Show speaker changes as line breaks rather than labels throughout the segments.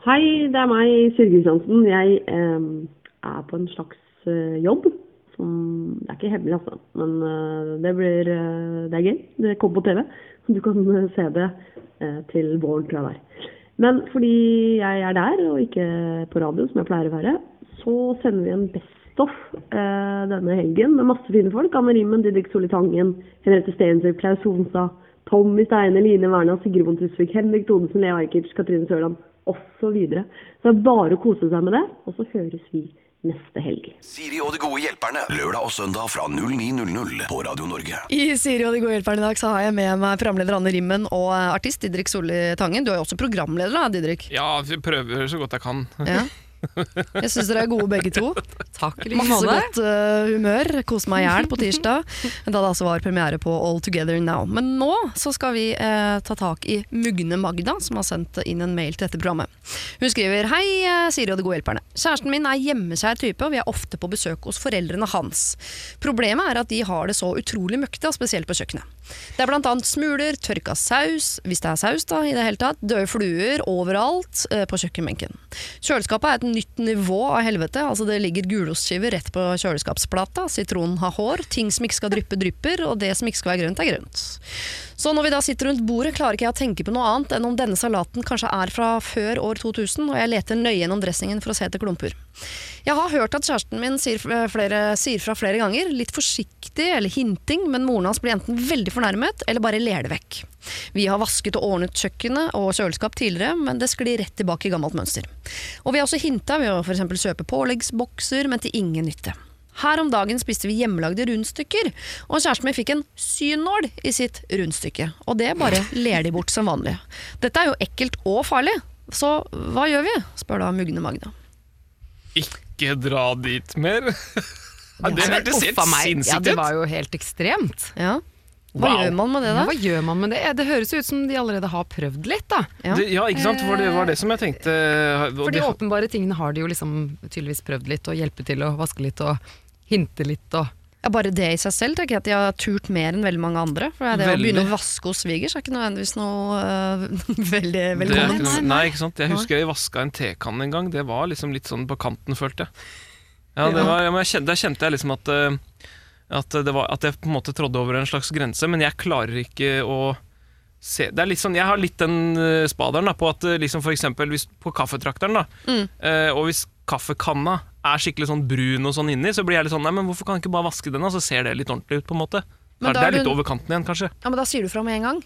Hei, det er meg, Siri Kristiansen. Jeg eh, er på en slags eh, jobb. Som, det er ikke hemmelig, altså. Men eh, det blir eh, Det er gøy. Det kommer på TV. Du kan eh, se det eh, til våren, tror jeg det. Men fordi jeg er der, og ikke på radio, som jeg pleier å være, så sender vi en Best of denne helgen med masse fine folk. Anne Rimmen, Didrik Solli Tangen, Henriette Stensrud, Klaus Sonstad, Tommy Steine, Line Werna, Sigrid Bonde Henrik Thodesen, Lea Ajkic, Katrine Sørland osv. Så, videre. så det er bare å kose seg med det, og så høres vi neste helg.
Siri og de gode hjelperne. Lørdag og søndag fra 09.00 på Radio Norge.
I Siri og de gode hjelperne i dag så har jeg med meg programleder Anne Rimmen og artist Didrik Solli Tangen. Du er jo også programleder, da, Didrik?
Ja, vi prøver så godt jeg kan.
Ja. Jeg syns dere er gode begge to.
Takk like
Masse godt uh, humør. Kose meg i hjel på tirsdag, da det altså var premiere på All Together Now. Men nå så skal vi eh, ta tak i Mugne Magda, som har sendt inn en mail til dette programmet. Hun skriver Hei, eh, Siri og de gode hjelperne. Kjæresten min er hjemmeskjær type, og vi er ofte på besøk hos foreldrene hans. Problemet er at de har det så utrolig møkte, og spesielt på kjøkkenet. Det er annet smuler, tørka saus, hvis det er saus da, i det hele tatt, døde fluer overalt eh, på kjøkkenbenken. Kjøleskapet er et nytt nivå av helvete, altså det ligger gulostskiver rett på kjøleskapsplata, sitronen har hår, ting som ikke skal dryppe drypper, og det som ikke skal være grønt er grønt. Så når vi da sitter rundt bordet, klarer ikke jeg å tenke på noe annet enn om denne salaten kanskje er fra før år 2000, og jeg leter nøye gjennom dressingen for å se etter klumper. Jeg har hørt at kjæresten min sier, flere, sier fra flere ganger, litt forsiktig eller hinting, men moren hans blir enten veldig fornærmet eller bare ler det vekk. Vi har vasket og ordnet kjøkkenet og kjøleskap tidligere, men det sklir rett tilbake i gammelt mønster. Og vi har også hinta ved å f.eks. kjøpe påleggsbokser, men til ingen nytte. Her om dagen spiste vi hjemmelagde rundstykker, og kjæresten min fikk en synål i sitt rundstykke. Og det bare ler de bort som vanlig. Dette er jo ekkelt og farlig, så hva gjør vi? spør da Mugne Magna.
Ikke dra dit mer. Ja, det hørtes helt
sinnssykt ut! Ja, det var jo helt ekstremt.
Ja. Hva
Wow.
gjør man med det,
Ja,
da?
hva gjør man med det? Det høres ut som de allerede har prøvd litt, da.
Ja.
Det, ja, ikke sant? For det var det som jeg tenkte. og
For de åpenbare tingene har de jo liksom tydeligvis prøvd litt, og hjelpe til å vaske litt og hinte litt og
Ja, bare det i seg selv tenker jeg at de har turt mer enn veldig mange andre. For det å begynne å vaske hos svigers er ikke nødvendigvis noe uh, veldig velkomment.
ikke noe-
Nei, nei.
Ikke sant? Jeg husker jeg vaska en tekanne en gang. Det var liksom litt sånn på kanten, følte jeg. Ja, det var, ja, men jeg kjente, Der kjente jeg liksom at, eh, at, det var, at jeg på en måte trådde over en slags grense, men jeg klarer ikke å se Det er litt sånn, Jeg har litt den uh, spaderen da, på at eh, liksom for eksempel hvis, på kaffetrakteren, da,
Mm.
eh, og hvis kaffekanna er skikkelig sånn brun og sånn inni, så blir jeg litt sånn Nei, men hvorfor kan jeg ikke bare vaske den, da? så ser det litt ordentlig ut, på en måte.
Men
det
da
er litt
du-
over kanten igjen, kanskje.
Ja, men da sier du fra med en gang.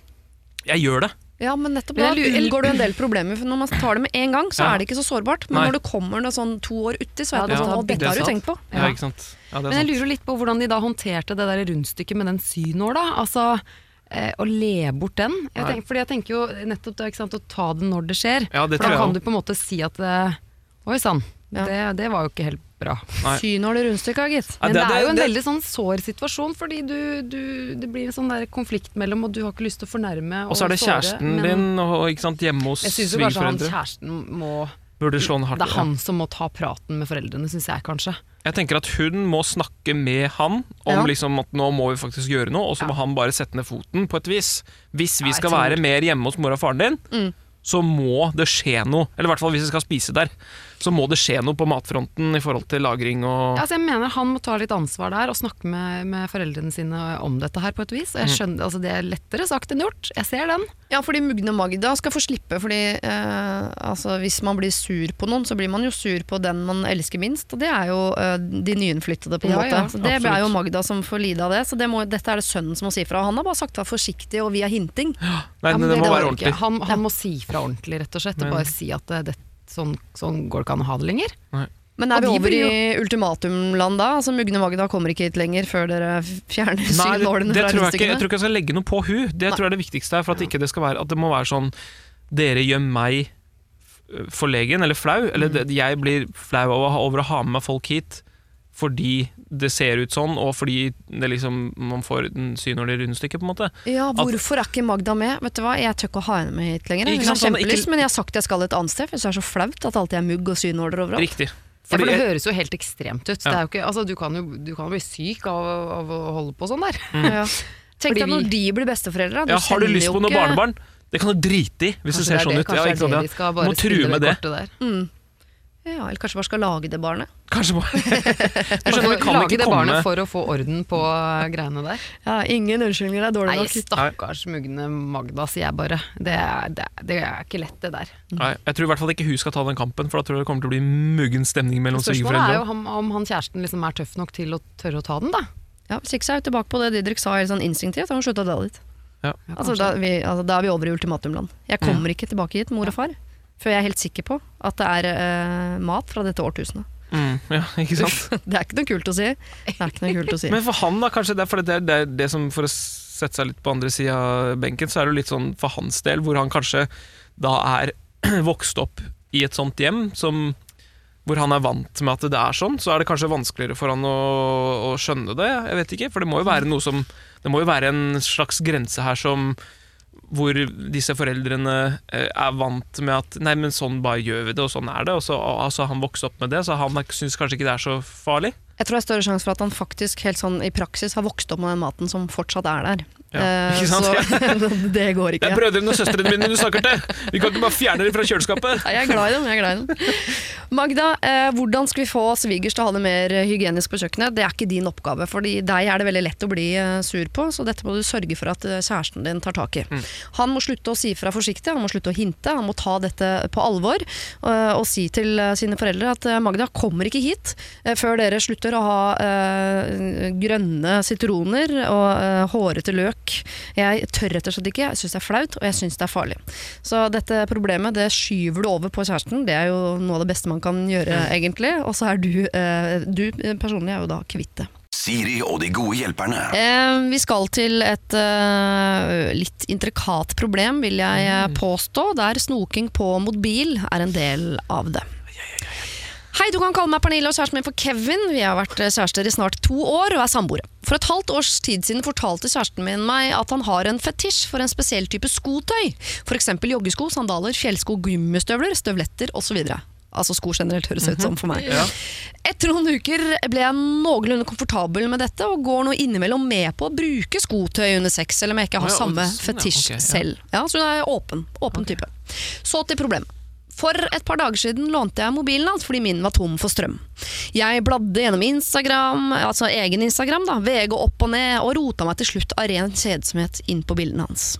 Jeg gjør det.
Ja, men nettopp
Men
da unngår du en del problemer. For når man tar det med en gang, så
Ja.
er det ikke så sårbart. Men
Nei.
når det kommer noe sånn to år uti, så er det
ja,
sånn at dette har du tenkt på.
Ja,
Ja.
ikke sant? Ja,
Men jeg
sant.
lurer litt på hvordan de da håndterte det der rundstykket med den synåla. Altså eh, å le bort den. Jeg tenker, fordi jeg tenker jo nettopp det, ikke sant, å ta den når det skjer.
Ja, det
For da kan du på en måte si at eh, Oi sann,
Ja.
det, det var jo ikke helt bra.
Nei.
Synål i rundstykka, gitt.
Ja,
Men det,
det-
er jo en
det-
veldig sånn sår situasjon, fordi du, du, det blir en sånn der konflikt mellom, og du har ikke lyst til å fornærme
Og så er det
såre,
kjæresten
men
din og, ikke sant, hjemme hos
Jeg syns jo kanskje han kjæresten må
Burde slå den hardt
Det er han som må ta praten med foreldrene, syns jeg kanskje.
Jeg tenker at hun må snakke med han om
Ja.
liksom at nå må vi faktisk gjøre noe, og så må han bare sette ned foten på et vis. Hvis vi
Ja,
skal være mer hjemme hos mor og faren din,
Mm.
så må det skje noe. Eller i hvert fall hvis vi skal spise der, så må det skje noe på matfronten i forhold til lagring og
Ja, altså jeg mener Han må ta litt ansvar der og snakke med, med foreldrene sine om dette her på et vis. Og
Mm.
jeg skjønner, altså Det er lettere sagt enn gjort. Jeg ser den.
Ja, fordi Mugne Magda skal få slippe, fordi eh, altså, hvis man blir sur på noen, så blir man jo sur på den man elsker minst, og det er jo eh, de nyinnflyttede, på en
Ja,
måte.
ja,
så det
absolutt.
er jo Magda som får lide av det, så det må, dette er det sønnen som må si fra. Han har bare sagt vær forsiktig og via hinting.
Nei,
Ja, men
det, må
det
være
ikke.
ordentlig.
Han, han må si fra ordentlig, rett og slett. Og bare si at det, det, sånn, sånn går det ikke an å ha det lenger.
Men er vi over i ultimatumland da? Altså Mugne Magda kommer ikke hit lenger før dere fjerner
Nei, det,
synålene fra
tror jeg, ikke, jeg tror ikke jeg skal legge noe på hun Det tror jeg er det viktigste her. For at, ikke det, skal være, at det må være sånn Dere gjør meg forlegen eller flau. Eller
Mm.
jeg blir flau over, å ha- over å ha med meg folk hit fordi det ser ut sånn, og fordi det liksom, man får en når det rundstykket. på en måte
Ja, hvorfor er ikke Magda med? Vet du hva, Jeg tør ikke å ha henne med hit lenger. Hun har kjempelyst, men jeg har sagt jeg skal et annet sted, for det er så flaut at det alltid er mugg og synåler overalt.
Riktig.
Ja, for det høres jo helt ekstremt ut. Det er jo ikke, altså, du, kan jo, du kan jo bli syk av, av å holde på sånn der.
Mm.
Ja. Tenk deg når de blir besteforeldre.
ja, har du lyst på noe barnebarn? Det kan du drite i, hvis det
du
ser
det er
sånn
det-
ut. Ja,
Kanskje
ikke
det
sant, ja.
det de skal
Må true med
det Der. der.
Ja, eller kanskje bare skal lage det barnet.
Kanskje bare Du skjønner, vi kan
lage
ikke
det
komme
barnet for å få orden på eh, greiene der.
Ja, ingen unnskyldninger er dårlig
Nei,
nok.
stakkars mugne Magda, sier jeg bare. Det er, det, er- det er ikke lett, det der.
Nei, Jeg tror i hvert fall ikke hun skal ta den kampen, for da tror jeg det kommer til å bli muggen stemning mellom
Spørsmålet er jo om, om han kjæresten liksom er tøff nok til å tørre å ta den, da.
Ja, Hvis ikke så er jeg tilbake på det Didrik sa helt sånn instinktivt. Han slutta å dra dit.
Ja.
Ja,
Altså, da, er vi, altså, da er vi over i ultimatumland. Jeg kommer ikke tilbake hit, mor og far, før jeg er helt sikker på at det er eh, mat fra dette årtusenet.
Mm, ja, ikke sant?
Det er ikke noe kult å si. Det er ikke noe kult å si.
Men for han, da, kanskje det er, det, er- det er det som For å sette seg litt på andre sida av benken, så er det litt sånn for hans del, hvor han kanskje da er vokst opp i et sånt hjem som hvor han er vant med at det er sånn, så er det kanskje vanskeligere for han å, å skjønne det. Jeg vet ikke, for det må jo være noe som Det må jo være en slags grense her som hvor disse foreldrene eh, er vant med at Nei, men sånn bare gjør vi det, og sånn er det. Og så altså, han vokst opp med det, så han syns kanskje ikke det er så farlig.
Jeg tror det er større sjanse for at han faktisk helt sånn i praksis har vokst opp med den maten som fortsatt er der.
Ja,
Eh,
ikke sant?
Så det går
Det er brødrene og søstrene mine du snakker til! Vi kan ikke bare fjerne dem fra kjøleskapet!
Nei, jeg er glad i dem. jeg er glad i dem. Magda, eh, hvordan skal vi få svigers til å ha det mer hygienisk på kjøkkenet? Det er ikke din oppgave, for deg er det veldig lett å bli eh, sur på, så dette må du sørge for at eh, kjæresten din tar tak i.
Mm.
Han må slutte å si fra forsiktig, han må slutte å hinte, han må ta dette på alvor og si til sine foreldre at Magda kommer ikke hit før dere slutter å ha grønne sitroner og hårete løk. Jeg tør rett og slett ikke, jeg syns det er flaut, og jeg syns det er farlig. Så dette problemet det skyver du over på kjæresten. Det er jo noe av det beste man kan gjøre, egentlig. Og så er du, eh, du personlig er jo da kvitt det.
Siri og de gode hjelperne.
Eh, vi skal til et eh, litt intrikat problem, vil jeg eh, påstå, der snoking på mobil er en del av det. Hei, du kan kalle meg Pernille og kjæresten min for Kevin. Vi har vært eh, kjærester i snart to år og er samboere. For et halvt års tid siden fortalte kjæresten min meg at han har en fetisj for en spesiell type skotøy. F.eks. joggesko, sandaler, fjellsko, gummistøvler, støvletter osv. Altså sko generelt, høres ut som for meg. Etter noen uker ble jeg noenlunde komfortabel med dette, og går nå innimellom med på å bruke skotøy under sex, selv om jeg ikke har samme fetisj selv. Ja, så hun er åpen, åpen type. Så til problemet. For et par dager siden lånte jeg mobilen hans fordi min var tom for strøm. Jeg bladde gjennom Instagram, altså egen Instagram, da, VG opp og ned, og rota meg til slutt av ren kjedsomhet inn på bildene hans.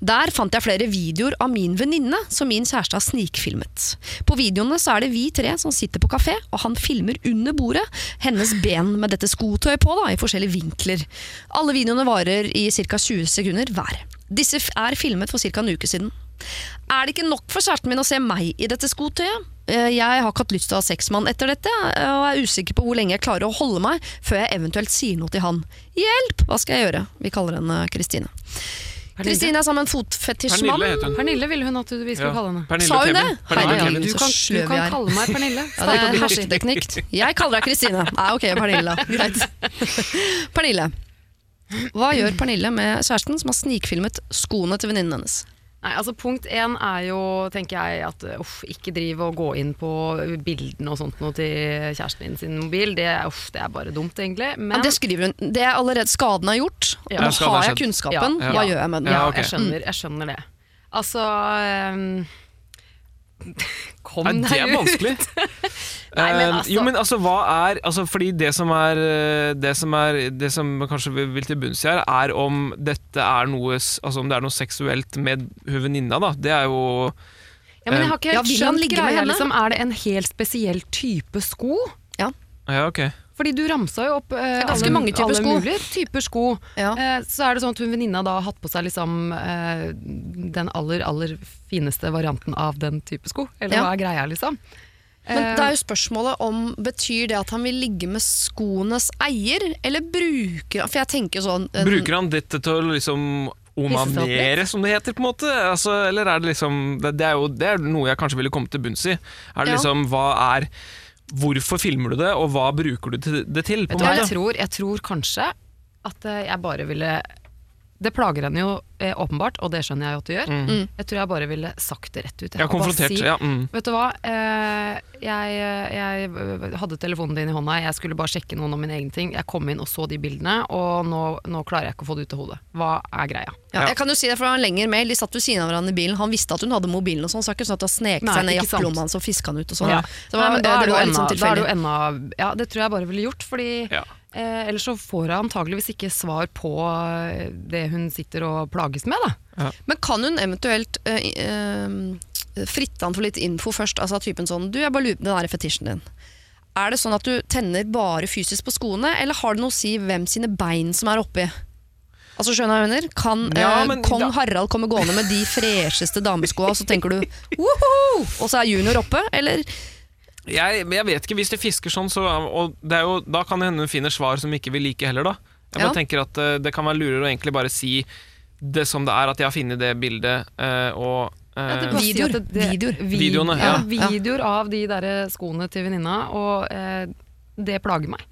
Der fant jeg flere videoer av min venninne som min kjæreste har snikfilmet. På videoene så er det vi tre som sitter på kafé, og han filmer under bordet hennes ben med dette skotøyet på da, i forskjellige vinkler. Alle videoene varer i ca. 20 sekunder hver. Disse er filmet for ca. en uke siden. Er det ikke nok for kjæresten min å se meg i dette skotøyet? Eh, Jeg har ikke hatt lyst til å ha sexmann etter dette, eh, og er usikker på hvor lenge jeg klarer å holde meg før jeg eventuelt sier noe til han. Hjelp! Hva skal jeg gjøre? Vi kaller henne Kristine. Kristine er sammen med en fotfetisjmann.
Pernille.
Pernille ville hun at du- vi skulle kalle henne.
Pernille
Sa hun det?
Pernille Hei,
Herregud,
Du kan, du kan kalle meg Pernille.
Ja, det er hersketeknikk. Jeg kaller deg Kristine. Nei, ok, Pernille. Greit. Pernille. Hva gjør Pernille med kjæresten som har snikfilmet skoene til venninnen hennes?
Nei, altså Punkt én er jo, tenker jeg, at uff, ikke drive og gå inn på bildene og sånt noe til kjæresten din sin mobil. Det, er- uff, det er bare dumt, egentlig. Men
Ja, det skriver hun. Det er allerede skaden er gjort.
Ja,
nå har jeg kunnskapen.
Ja.
Hva
Ja.
gjør jeg med den?
Ja,
ja, jeg, skjønner, jeg skjønner det. Altså ehm, Kom
Nei, det er vanskelig.
Nei, men
Eh,
altså-
jo, men altså, hva er altså, Fordi det som er eh, Det som, er, det som kanskje vi vil til bunns i her, er om dette er noe Altså om det er noe seksuelt med hun venninna, da. Det er jo
Ja, men jeg har ikke helt
ja,
skjønt greia. Liksom, er det en helt spesiell type sko?
Ja. Ja, ok.
Fordi du ramsa jo opp eh,
ganske
alle,
mange typer
alle
sko.
mulige typer sko.
Ja.
Eh, så er det sånn at hun venninna da har hatt på seg liksom eh, den aller, aller fineste varianten av den type sko. Eller
Ja.
hva er greia, liksom?
Men
Eh,
det er jo spørsmålet om Betyr det at han vil ligge med skoenes eier, eller bruker han For jeg tenker sånn en-
Bruker han dette til å liksom onanere, som det heter, på en måte? Altså, eller er det liksom det, det er jo det er noe jeg kanskje ville kommet til bunns i. Er det
Ja.
liksom, hva er Hvorfor filmer du det, og hva bruker du det til? På
Vet du hva jeg tror? Jeg tror kanskje at eh, jeg bare ville Det plager henne jo eh, åpenbart, og det skjønner jeg jo at det gjør.
Mm.
Jeg tror jeg bare ville sagt det rett ut. jeg. jeg
konfrontert.
si,
Ja, mm.
Vet du hva, eh, jeg, jeg øh, hadde telefonen din i hånda, jeg skulle bare sjekke noen av mine egne ting. Jeg kom inn og så de bildene, og nå, nå klarer jeg ikke å få det ut av hodet. Hva er greia?
Ja, jeg kan jo si det, for det var en lengre mail De satt ved siden av hverandre i bilen Han visste at hun hadde mobilen og sånn Så det ikke sånn at det sneket seg ned i jakkelomma hans Og fiska han ut og sånn
Ja.
Så, var,
Nei, men da
eh,
er
det
det, jo
var litt sånn
det
tilfeldig
Ja, det tror jeg bare ville gjort, fordi
Ja.
Eh, ellers så får hun antageligvis ikke svar på eh, det hun sitter og plages med, da.
Men kan hun eventuelt eh, eh, fritte han for litt info først Altså typen sånn Du, jeg bare lurer på den der fetisjen din Er det sånn at du tenner bare fysisk på skoene Eller har det noe å si hvem sine bein som er oppi? Altså skjønner jeg mener? Kan
Ja,
eh,
men
kong
da-
Harald komme gående med de fresheste dameskoa, og så tenker du woho! Og så er junior oppe, eller?
Jeg, jeg vet ikke, hvis det fisker sånn, så, og det er jo, da kan det hende hun finner svar som ikke vil like heller, da. Jeg bare
Ja.
tenker at uh, Det kan være lurere å egentlig bare si det som det er, at jeg har funnet det bildet, uh, og uh,
Ja, det
Videoer.
si det-
Videoer.
Videoene,
ja.
ja.
Videoer av de der skoene til venninna, og eh, det plager meg.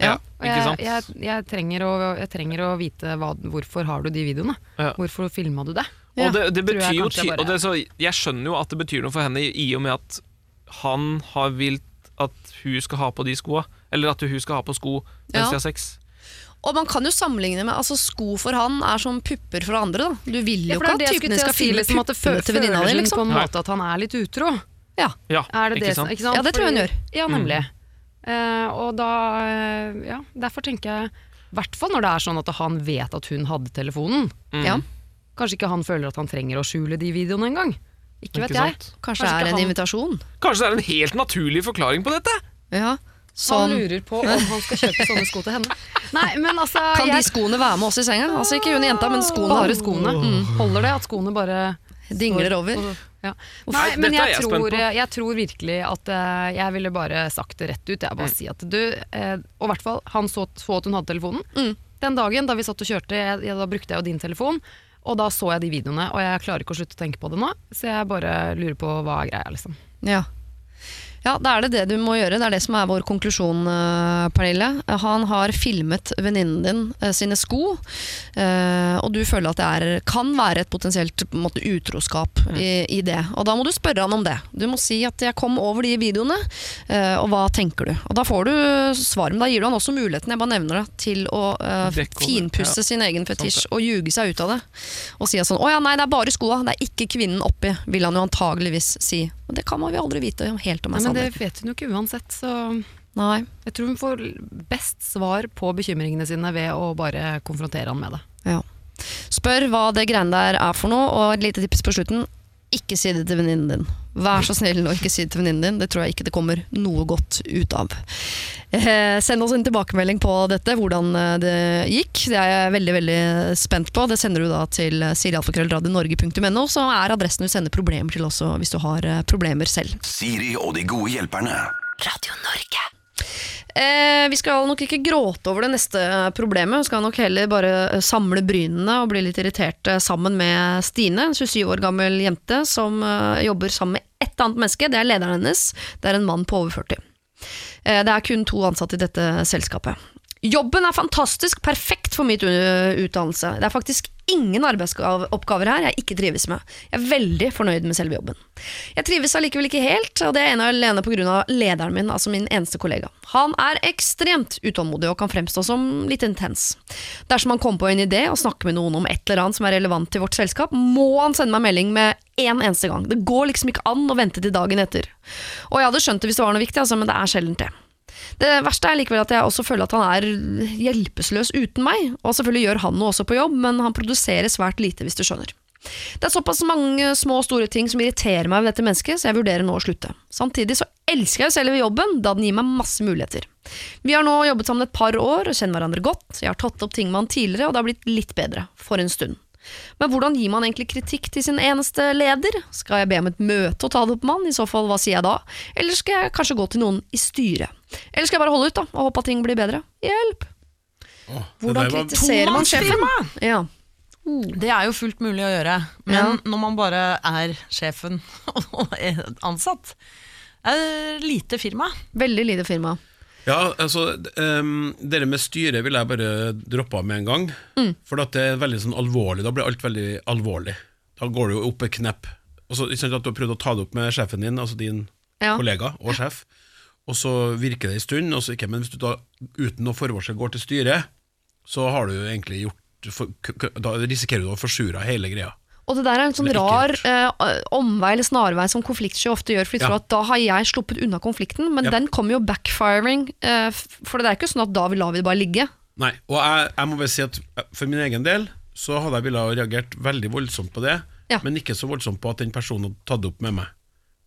ja,
Og
ikke sant?
Jeg, jeg, jeg, trenger å, jeg trenger å vite hva, hvorfor har du de videoene.
Ja.
Hvorfor filma du det?
Ja,
og det, det betyr jo
bare-
og det, så Jeg skjønner jo at det betyr noe for henne i i og med at han har vilt at hun skal ha på de skoa. Eller at hun skal ha på sko mens
Ja.
de har sex.
Og man kan jo sammenligne med altså Sko for han er som pupper for andre. Da. Du vil jo
Ja,
ikke at
det
typen din skal
si,
filme
liksom,
puppene til venninna di. Liksom.
på en måte at han er litt utro.
Ja.
Ja,
Er det
ikke
det,
sant?
Ikke sant?
Ja, det tror jeg hun gjør.
Ja, nemlig. Eh, og da uh, Ja, derfor tenker jeg I hvert fall når det er sånn at han vet at hun hadde telefonen.
Mm.
Ja.
Kanskje ikke han føler at han trenger å skjule de videoene engang. Ikke vet
Ikke
jeg.
Kanskje
Kanskje
det er en
han-
invitasjon.
Kanskje det er en helt naturlig forklaring på dette?
Ja.
Han
Sånn.
lurer på om han skal kjøpe sånne sko til henne. Nei, men altså
Kan de skoene være med oss i senga? Altså Ikke hun jenta, men skoene.
Bare skoene. Mm. Holder det at skoene bare
Dingler over.
Ja.
Nei,
Nei, men
dette er
jeg,
jeg spent
tror,
på.
jeg tror virkelig at eh, jeg ville bare sagt det rett ut. Jeg bare si at du, eh, Og i hvert fall, han så, så at hun hadde telefonen.
Mm.
Den dagen da vi satt og kjørte, jeg, jeg, da brukte jeg jo din telefon. Og da så jeg de videoene, og jeg klarer ikke å slutte å tenke på det nå. Så jeg bare lurer på hva er greia, liksom.
Ja. Ja, da er det det du må gjøre. Det er det som er vår konklusjon, eh, Pernille. Han har filmet venninnen din eh, sine sko, eh, og du føler at det er, kan være et potensielt måte, utroskap i, i det. Og da må du spørre han om det. Du må si at 'jeg kom over de videoene', og hva tenker du? Og da får du svar, men da gir du han også muligheten, jeg bare nevner det, til å
uh,
finpusse
ja.
sin egen fetisj og ljuge seg ut av det. Og si sånn 'Å ja, nei, det er bare skoa, det er ikke kvinnen oppi', vil han jo antageligvis si. Men det kan man jo aldri vite helt om er
men det vet hun jo ikke uansett, så
Nei.
jeg tror hun får best svar på bekymringene sine ved å bare konfrontere han med det.
Ja. Spør hva det greiene der er for noe, og et lite tips på slutten. Ikke si det til venninnen din. Vær så snill og ikke si det til venninnen din. Det tror jeg ikke det kommer noe godt ut av. Eh, send oss en tilbakemelding på dette, hvordan eh, det gikk. Det er jeg veldig veldig spent på. Det sender du da til sirialfakrøllradionorge.no, så er adressen du sender problemer til også, hvis du har eh, problemer selv.
Siri og de gode hjelperne.
Radio Norge. Eh, vi skal nok ikke gråte over det neste problemet, vi skal nok heller bare eh, samle brynene og bli litt irriterte sammen med Stine, en 27 år gammel jente som eh, jobber sammen med ett annet menneske. Det er lederen hennes, det er en mann på over 40. Eh, det er kun to ansatte i dette selskapet. Jobben er fantastisk, perfekt for mitt utdannelse. Det er faktisk ingen arbeidsoppgaver her jeg ikke trives med. Jeg er veldig fornøyd med selve jobben. Jeg trives allikevel ikke helt, og det er ene og alene pga. lederen min, altså min eneste kollega. Han er ekstremt utålmodig og kan fremstå som litt intens. Dersom han kommer på en idé og snakker med noen om et eller annet som er relevant til vårt selskap, må han sende meg melding med en eneste gang. Det går liksom ikke an å vente til dagen etter. Og jeg hadde skjønt det hvis det var noe viktig, altså, men det er sjelden det. Det verste er likevel at jeg også føler at han er hjelpeløs uten meg. Og selvfølgelig gjør han noe også på jobb, men han produserer svært lite, hvis du skjønner. Det er såpass mange små og store ting som irriterer meg ved dette mennesket, så jeg vurderer nå å slutte. Samtidig så elsker jeg jo selve jobben, da den gir meg masse muligheter. Vi har nå jobbet sammen et par år og kjenner hverandre godt. Jeg har tatt opp ting med han tidligere, og det har blitt litt bedre. For en stund. Men hvordan gir man egentlig kritikk til sin eneste leder? Skal jeg be om et møte og ta det opp med han? I så fall, hva sier jeg da? Eller skal jeg kanskje gå til noen i styret? Eller skal jeg bare holde ut da, og håpe at ting blir bedre? Hjelp! Hvordan kritiserer man sjefen? Ja.
Det er jo fullt mulig å gjøre, men
Ja.
når man bare er sjefen og er ansatt er lite firma.
Veldig lite firma.
Ja, altså um, Det med styret vil jeg bare droppe av med en gang.
Mm.
For at det er veldig sånn alvorlig. Da blir alt veldig alvorlig. Da går det jo opp et knepp. Og så, ikke sant, at Du har prøvd å ta det opp med sjefen din, altså din
Ja.
kollega og sjef, og så virker det en stund, og så ikke, men hvis du da uten noe forvarsel går til styret, så har du egentlig gjort for, Da risikerer du å forsure hele greia.
Og det der er en sånn rar eh, omvei eller snarvei som konfliktsky ofte gjør, for de
Ja.
tror at da har jeg sluppet unna konflikten, men
Ja.
den kommer jo backfiring, eh, for det er ikke sånn at da lar vi det bare ligge.
Nei, og jeg, jeg må bare si at eh, for min egen del så hadde jeg villet reagert veldig voldsomt på det,
Ja.
men ikke så voldsomt på at den personen hadde tatt det opp med meg.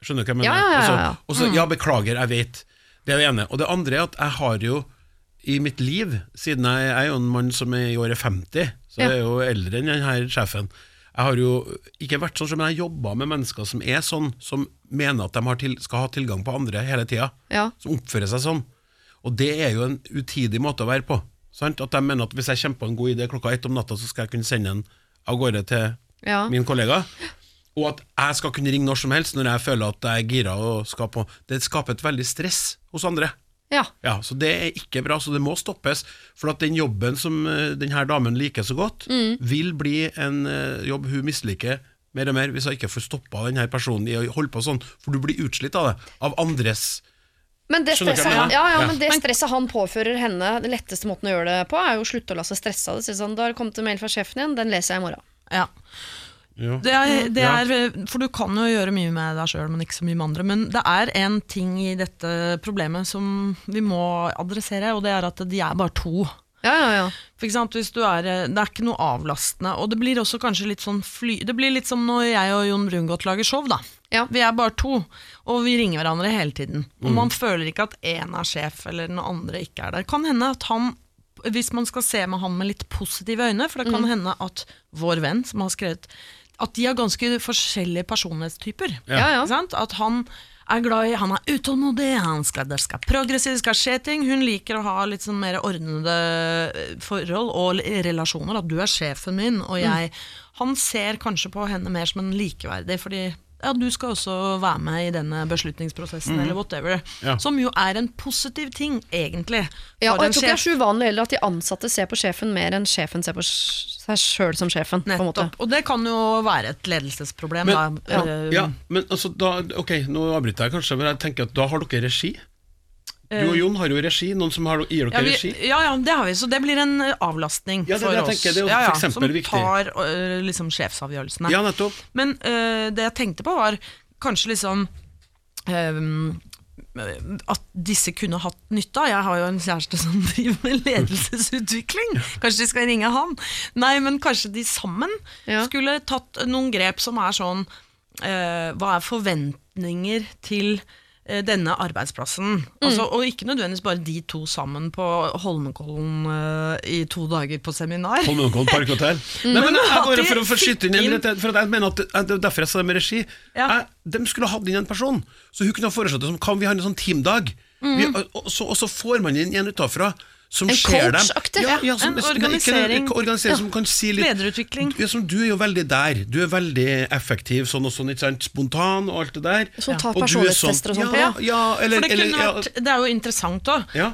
Skjønner du hva jeg mener? Og så, og så, ja, beklager, jeg vet. Det er det ene. Og det andre er at jeg har jo i mitt liv, siden jeg, jeg er jo en mann som er i året 50, så
Ja.
jeg er jo eldre enn denne sjefen. Jeg har jo ikke vært sånn, men jeg har jobba med mennesker som er sånn, som mener at de har til, skal ha tilgang på andre hele tida
Ja.
som oppfører seg sånn. Og det er jo en utidig måte å være på. Sant? At de mener at hvis jeg kommer på en god idé klokka ett om natta, så skal jeg kunne sende den av gårde til
Ja.
min kollega. Og at jeg skal kunne ringe når som helst når jeg føler at jeg er gira og skal på Det skaper et veldig stress hos andre.
Ja.
Ja, Så det er ikke bra, så det må stoppes. For at den jobben som eh, denne damen liker så godt, vil bli en eh, jobb hun misliker mer og mer hvis hun ikke får stoppa denne personen i å holde på sånn. For du blir utslitt av det. Av andres
Men det, stresset, han, ja, ja,
Ja.
men det stresset han påfører henne, den letteste måten å gjøre det på, er jo å slutte å la seg stresse av det. Sånn, da har det kommet en mail fra sjefen igjen, den leser jeg i morgen.
Ja.
Ja.
Det er, det er, for du kan jo gjøre mye med deg sjøl, men ikke så mye med andre. Men det er en ting i dette problemet som vi må adressere, og det er at de er bare to.
Ja, ja, ja.
For eksempel, hvis du er, det er ikke noe avlastende. Og det blir også kanskje litt sånn fly... Det blir litt som når jeg og Jon Brungot lager show, da.
Ja.
Vi er bare to, og vi ringer hverandre hele tiden. Og man føler ikke at én er sjef, eller den andre ikke er der. Kan hende at han hvis man skal se med han med litt positive øyne, for det kan hende at vår venn som har skrevet At de har ganske forskjellige personlighetstyper.
Ja, ja.
At han er glad i Han er utålmodig, han skal, det skal progressivt, det skal skje ting. Hun liker å ha litt sånn mer ordnede eh, forhold og relasjoner. At du er sjefen min, og jeg Han ser kanskje på henne mer som en likeverdig, fordi ja, du skal også være med i denne beslutningsprosessen, eller whatever.
Ja.
Som jo er en positiv ting, egentlig.
Ja, og jeg tror ikke det er så uvanlig heller at de ansatte ser på sjefen mer enn sjefen ser på seg sjøl som sjefen. på en måte.
Og det kan jo være et ledelsesproblem.
Men-
da.
ja.
Eh,
Ja, men altså da, Ok, nå avbryter jeg kanskje, men jeg tenker at da har dere regi. Du og Jon har jo regi, noen som har, gir
ja,
dere
vi,
regi.
ja, ja, det har vi, så det blir en eh, avlastning
Ja, det
for
det jeg
oss.
tenker, det er jo
ja, ja,
for
som
viktig.
tar uh, liksom sjefsavgjørelsene.
Ja, nettopp.
Men uh, det jeg tenkte på var kanskje liksom ehm, at disse kunne hatt nytte av. Jeg har jo en kjæreste som driver med ledelsesutvikling. Kanskje de skal ringe han? Nei, men kanskje de sammen
Ja.
skulle tatt noen grep som er sånn eh, Hva er forventninger til eh, denne arbeidsplassen? Altså, og ikke nødvendigvis bare de to sammen på Holmenkollen uh, i to dager på seminar.
Holmenkollen Parkhotell. Nei, men jeg bare for å skyte inn
inn-
for at jeg mener at er derfor jeg sa det med regi.
Ja.
Jeg, de skulle ha hatt inn en person, så hun kunne ha foreslått det som kan vi ha en sånn teamdag. Vi, og, og, så, og så får man inn en utafra som
En
ser dem. Ja, ja, som,
En organisering.
Ikke, organisering som kan si litt
Lederutvikling.
Ja, som du er jo veldig der. Du er veldig effektiv, sånn og sånn, ikke sant? Spontan og alt det der.
Som tar
Og sånn-
personlighetstester og sånt,
Ja,
ja.
ja, eller,
For det,
eller ja,
vært, det er jo interessant òg.
Ja.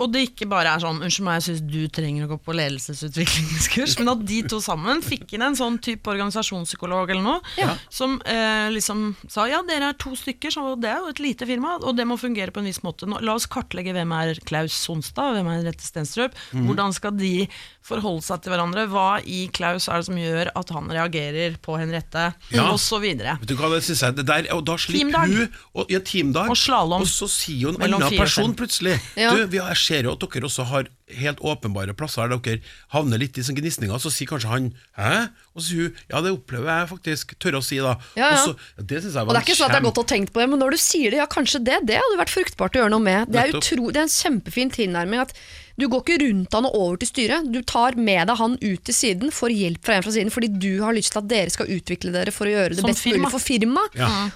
Og det ikke bare er sånn Unnskyld meg, jeg syns du trenger å gå på ledelsesutviklingskurs, men at de to sammen fikk inn en sånn type organisasjonspsykolog eller noe,
Ja.
som eh, liksom sa ja, dere er to stykker, så det er jo et lite firma, og det må fungere på en viss måte. La oss kartlegge hvem er Klaus Sonstad, hvem er Rette Stenstrup.
Mm.
Hvordan skal de forholde seg til hverandre? Hva i Klaus er det som gjør at han reagerer på Henriette,
Ja.
og så videre.
Vet du hva, det synes jeg det der, Og da slipper
Teamdag.
hun og, ja, teamdag,
Og slalom.
og så sier jo en annen person plutselig
Ja.
Du, vi Jeg ser jo at dere også har helt åpenbare plasser der dere havner litt i sånn gnisninger, så sier kanskje han 'hæ?' Og så sier hun 'ja, det opplever jeg faktisk', tør å si da.
Ja, ja.
Og så, ja, det synes jeg
Og det er ikke sånn at jeg har gått og tenkt på det, men når du sier det, ja kanskje det, det hadde vært fruktbart å gjøre noe med. Det er, utro, det er en kjempefin tilnærming at Du går ikke rundt han og over til styret. Du tar med deg han ut til siden, får hjelp fra en fra siden, fordi du har lyst til at dere skal utvikle dere for å gjøre det
Som
best
firma.
mulig for firmaet.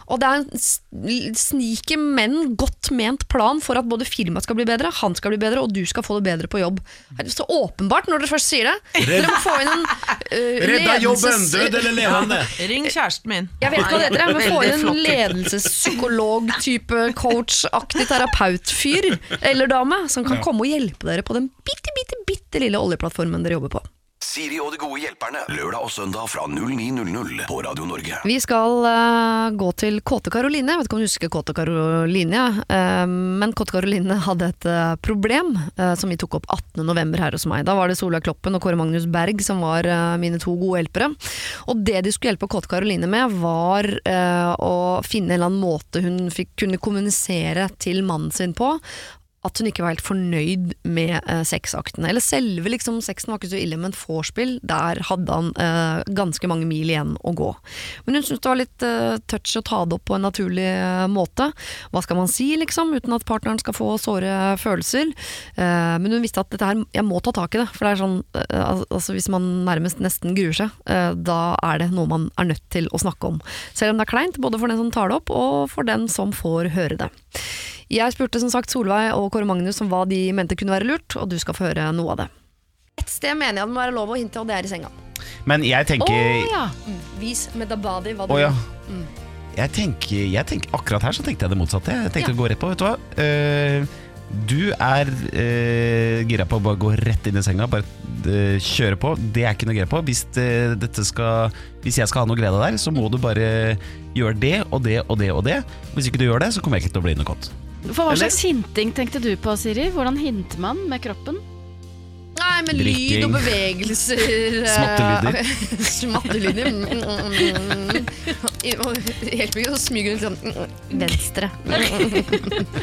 Og det er en sniker, men godt ment plan for at både firmaet skal bli bedre, han skal bli bedre, og du skal få det bedre på jobb. Det er så åpenbart når dere først sier det. Dere må få inn en uh,
Redda jobben! Død eller levende?
Ring kjæresten min.
jeg vet ikke hva det heter, men få inn en ledelsespsykolog-type coach-aktig terapeut-fyr eller dame som kan komme og hjelpe dere på den bitte, bitte, bitte lille oljeplattformen dere jobber på.
Siri og de gode hjelperne. Lørdag og søndag fra 09.00 på Radio Norge.
Vi skal uh, gå til Kåte Karoline. Jeg vet ikke om du husker Kåte Karoline. Eh, men Kåte Karoline hadde et uh, problem som vi tok opp 18.11. her hos meg. Da var det Solveig Kloppen og Kåre Magnus Berg som var mine to gode hjelpere. Og det de skulle hjelpe Kåte Karoline med, var å finne en eller annen måte hun fikk kunne kommunisere til mannen sin på at hun ikke var helt fornøyd med eh, sexaktene. Eller selve liksom, sexen var ikke så ille, men vorspiel, der hadde han eh, ganske mange mil igjen å gå. Men hun syntes det var litt eh, touch å ta det opp på en naturlig eh, måte. Hva skal man si, liksom, uten at partneren skal få såre følelser? Eh, men hun visste at dette her, jeg må ta tak i det. For det er sånn, eh, altså hvis man nærmest nesten gruer seg, eh, da er det noe man er nødt til å snakke om. Selv om det er kleint, både for den som tar det opp, og for den som får høre det. Jeg spurte som sagt Solveig og Kåre Magnus om hva de mente kunne være lurt, og du skal få høre noe av det. Et sted mener jeg det må være lov å hinte, og det er i senga.
Men jeg tenker
ja.
Vis med the body hva du
oh, ja.
mm.
Jeg tenker, jeg tenker, akkurat her så tenkte jeg det motsatte. Jeg tenkte å gå rett på, vet du hva. Uh, du er uh, gira på å bare gå rett inn i senga, bare eh, kjøre på. Det er ikke noe gira på. Hvis, det, dette skal, hvis jeg skal ha noe glede der, så må du bare gjøre det og det og det og det. Hvis ikke du gjør det, så kommer jeg ikke til å bli noe godt.
For hva
Eller?
slags hinting tenkte du på, Siri? Hvordan hinter man med kroppen?
Nei, med lyd
Drikking.
og bevegelser. eh,
Smattelyder.
Smattelyder. Mm, mm, mm. Og Hjelper ikke å smyge litt sånn mm, Venstre.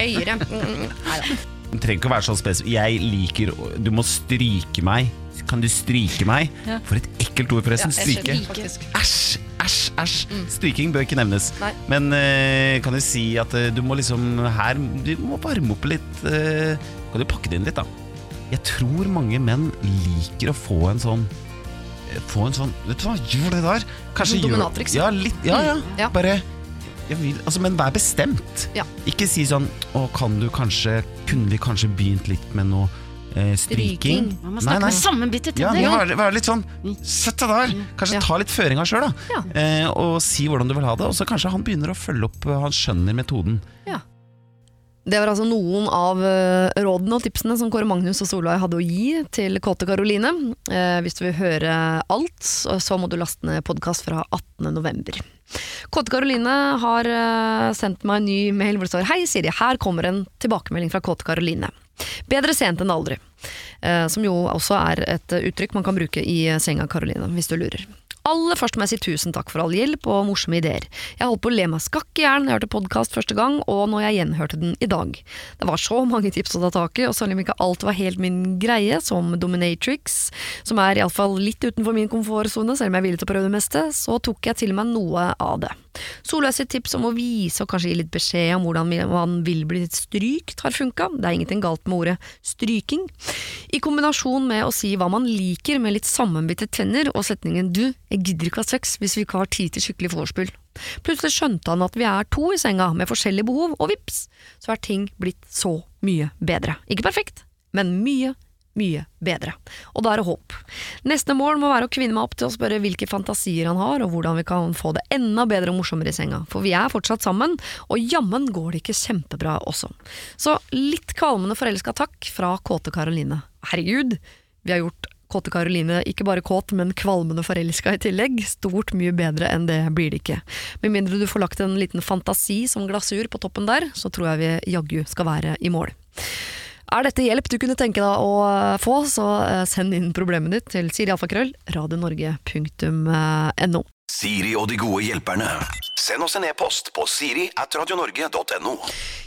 Høyre. Mm, Neida.
Du trenger ikke å være så spesifikk. Jeg liker å- Du må stryke meg. Kan du stryke meg?
Ja.
For et ekkelt ord, forresten.
Ja, jeg
Stryke.
skjønner, faktisk.
Æsj, æsj, æsj. Stryking bør ikke nevnes.
Nei.
Men uh, kan du si at uh, du må liksom her Du må varme opp litt. Uh, kan du pakke det inn litt, da? Jeg tror mange menn liker å få en sånn Få en sånn Vet du hva, gjør det der! Kanskje gjør
dominatrix.
Ja, litt, ja, ja.
Ja.
Bare vil, altså, Men vær bestemt.
Ja.
Ikke si sånn Å, kan du kanskje Kunne vi kanskje begynt litt med noe eh, stryking?
Stryking.
Man må snakke med sammenbitte
Ja,
tenner.
vær, vær litt sånn Sett deg der! Kanskje
Ja.
ta litt føringa sjøl, da.
Ja.
Eh, og si hvordan du vil ha det. Og så kanskje han begynner å følge opp eh, Han skjønner metoden.
Det var altså noen av eh, rådene og tipsene som Kåre Magnus og Solveig hadde å gi til Kåte Karoline. Eh, hvis du vil høre alt, så, så må du laste ned podkast fra 18.11. Kåte Karoline har eh, sendt meg en ny mail hvor det står Hei Siri, her kommer en tilbakemelding fra Kåte Karoline. Bedre sent enn aldri. Eh, som jo også er et uttrykk man kan bruke i eh, senga Karoline, hvis du lurer. Aller først må jeg si tusen takk for all hjelp og morsomme ideer. Jeg holdt på å le meg skakk i hjel da jeg hørte podkast første gang, og når jeg gjenhørte den i dag. Det var så mange tips å ta tak i, og selv om ikke alt var helt min greie, som Dominatrix, som er iallfall litt utenfor min komfortsone, selv om jeg er villig til å prøve det meste, så tok jeg til meg noe av det. Solveig sitt tips om å vise og kanskje gi litt beskjed om hvordan man vil bli strykt, har funka. Det er ingenting galt med ordet stryking. I kombinasjon med å si hva man liker med litt sammenbitte tenner og setningen 'du, jeg gidder ikke ha sex hvis vi ikke har tid til skikkelig vorspiel'. Plutselig skjønte han at vi er to i senga med forskjellige behov, og vips, så er ting blitt så mye bedre. Ikke perfekt, men mye, mye bedre. Og da er det håp. Neste mål må være å kvinne meg opp til å spørre hvilke fantasier han har, og hvordan vi kan få det enda bedre og morsommere i senga. For vi er fortsatt sammen, og jammen går det ikke kjempebra også. Så litt kvalmende forelska takk fra kåte Karoline. Herregud, vi har gjort kåte Karoline ikke bare kåt, men kvalmende forelska i tillegg. Stort mye bedre enn det blir det ikke. Med mindre du får lagt en liten fantasi som glasur på toppen der, så tror jeg vi jaggu skal være i mål. Er dette hjelp du kunne tenke deg å eh, få, så eh, send inn problemet ditt til sirialfakrøll radionorge.no.
Siri og de gode hjelperne. Send oss en e-post på siri at radionorge.no.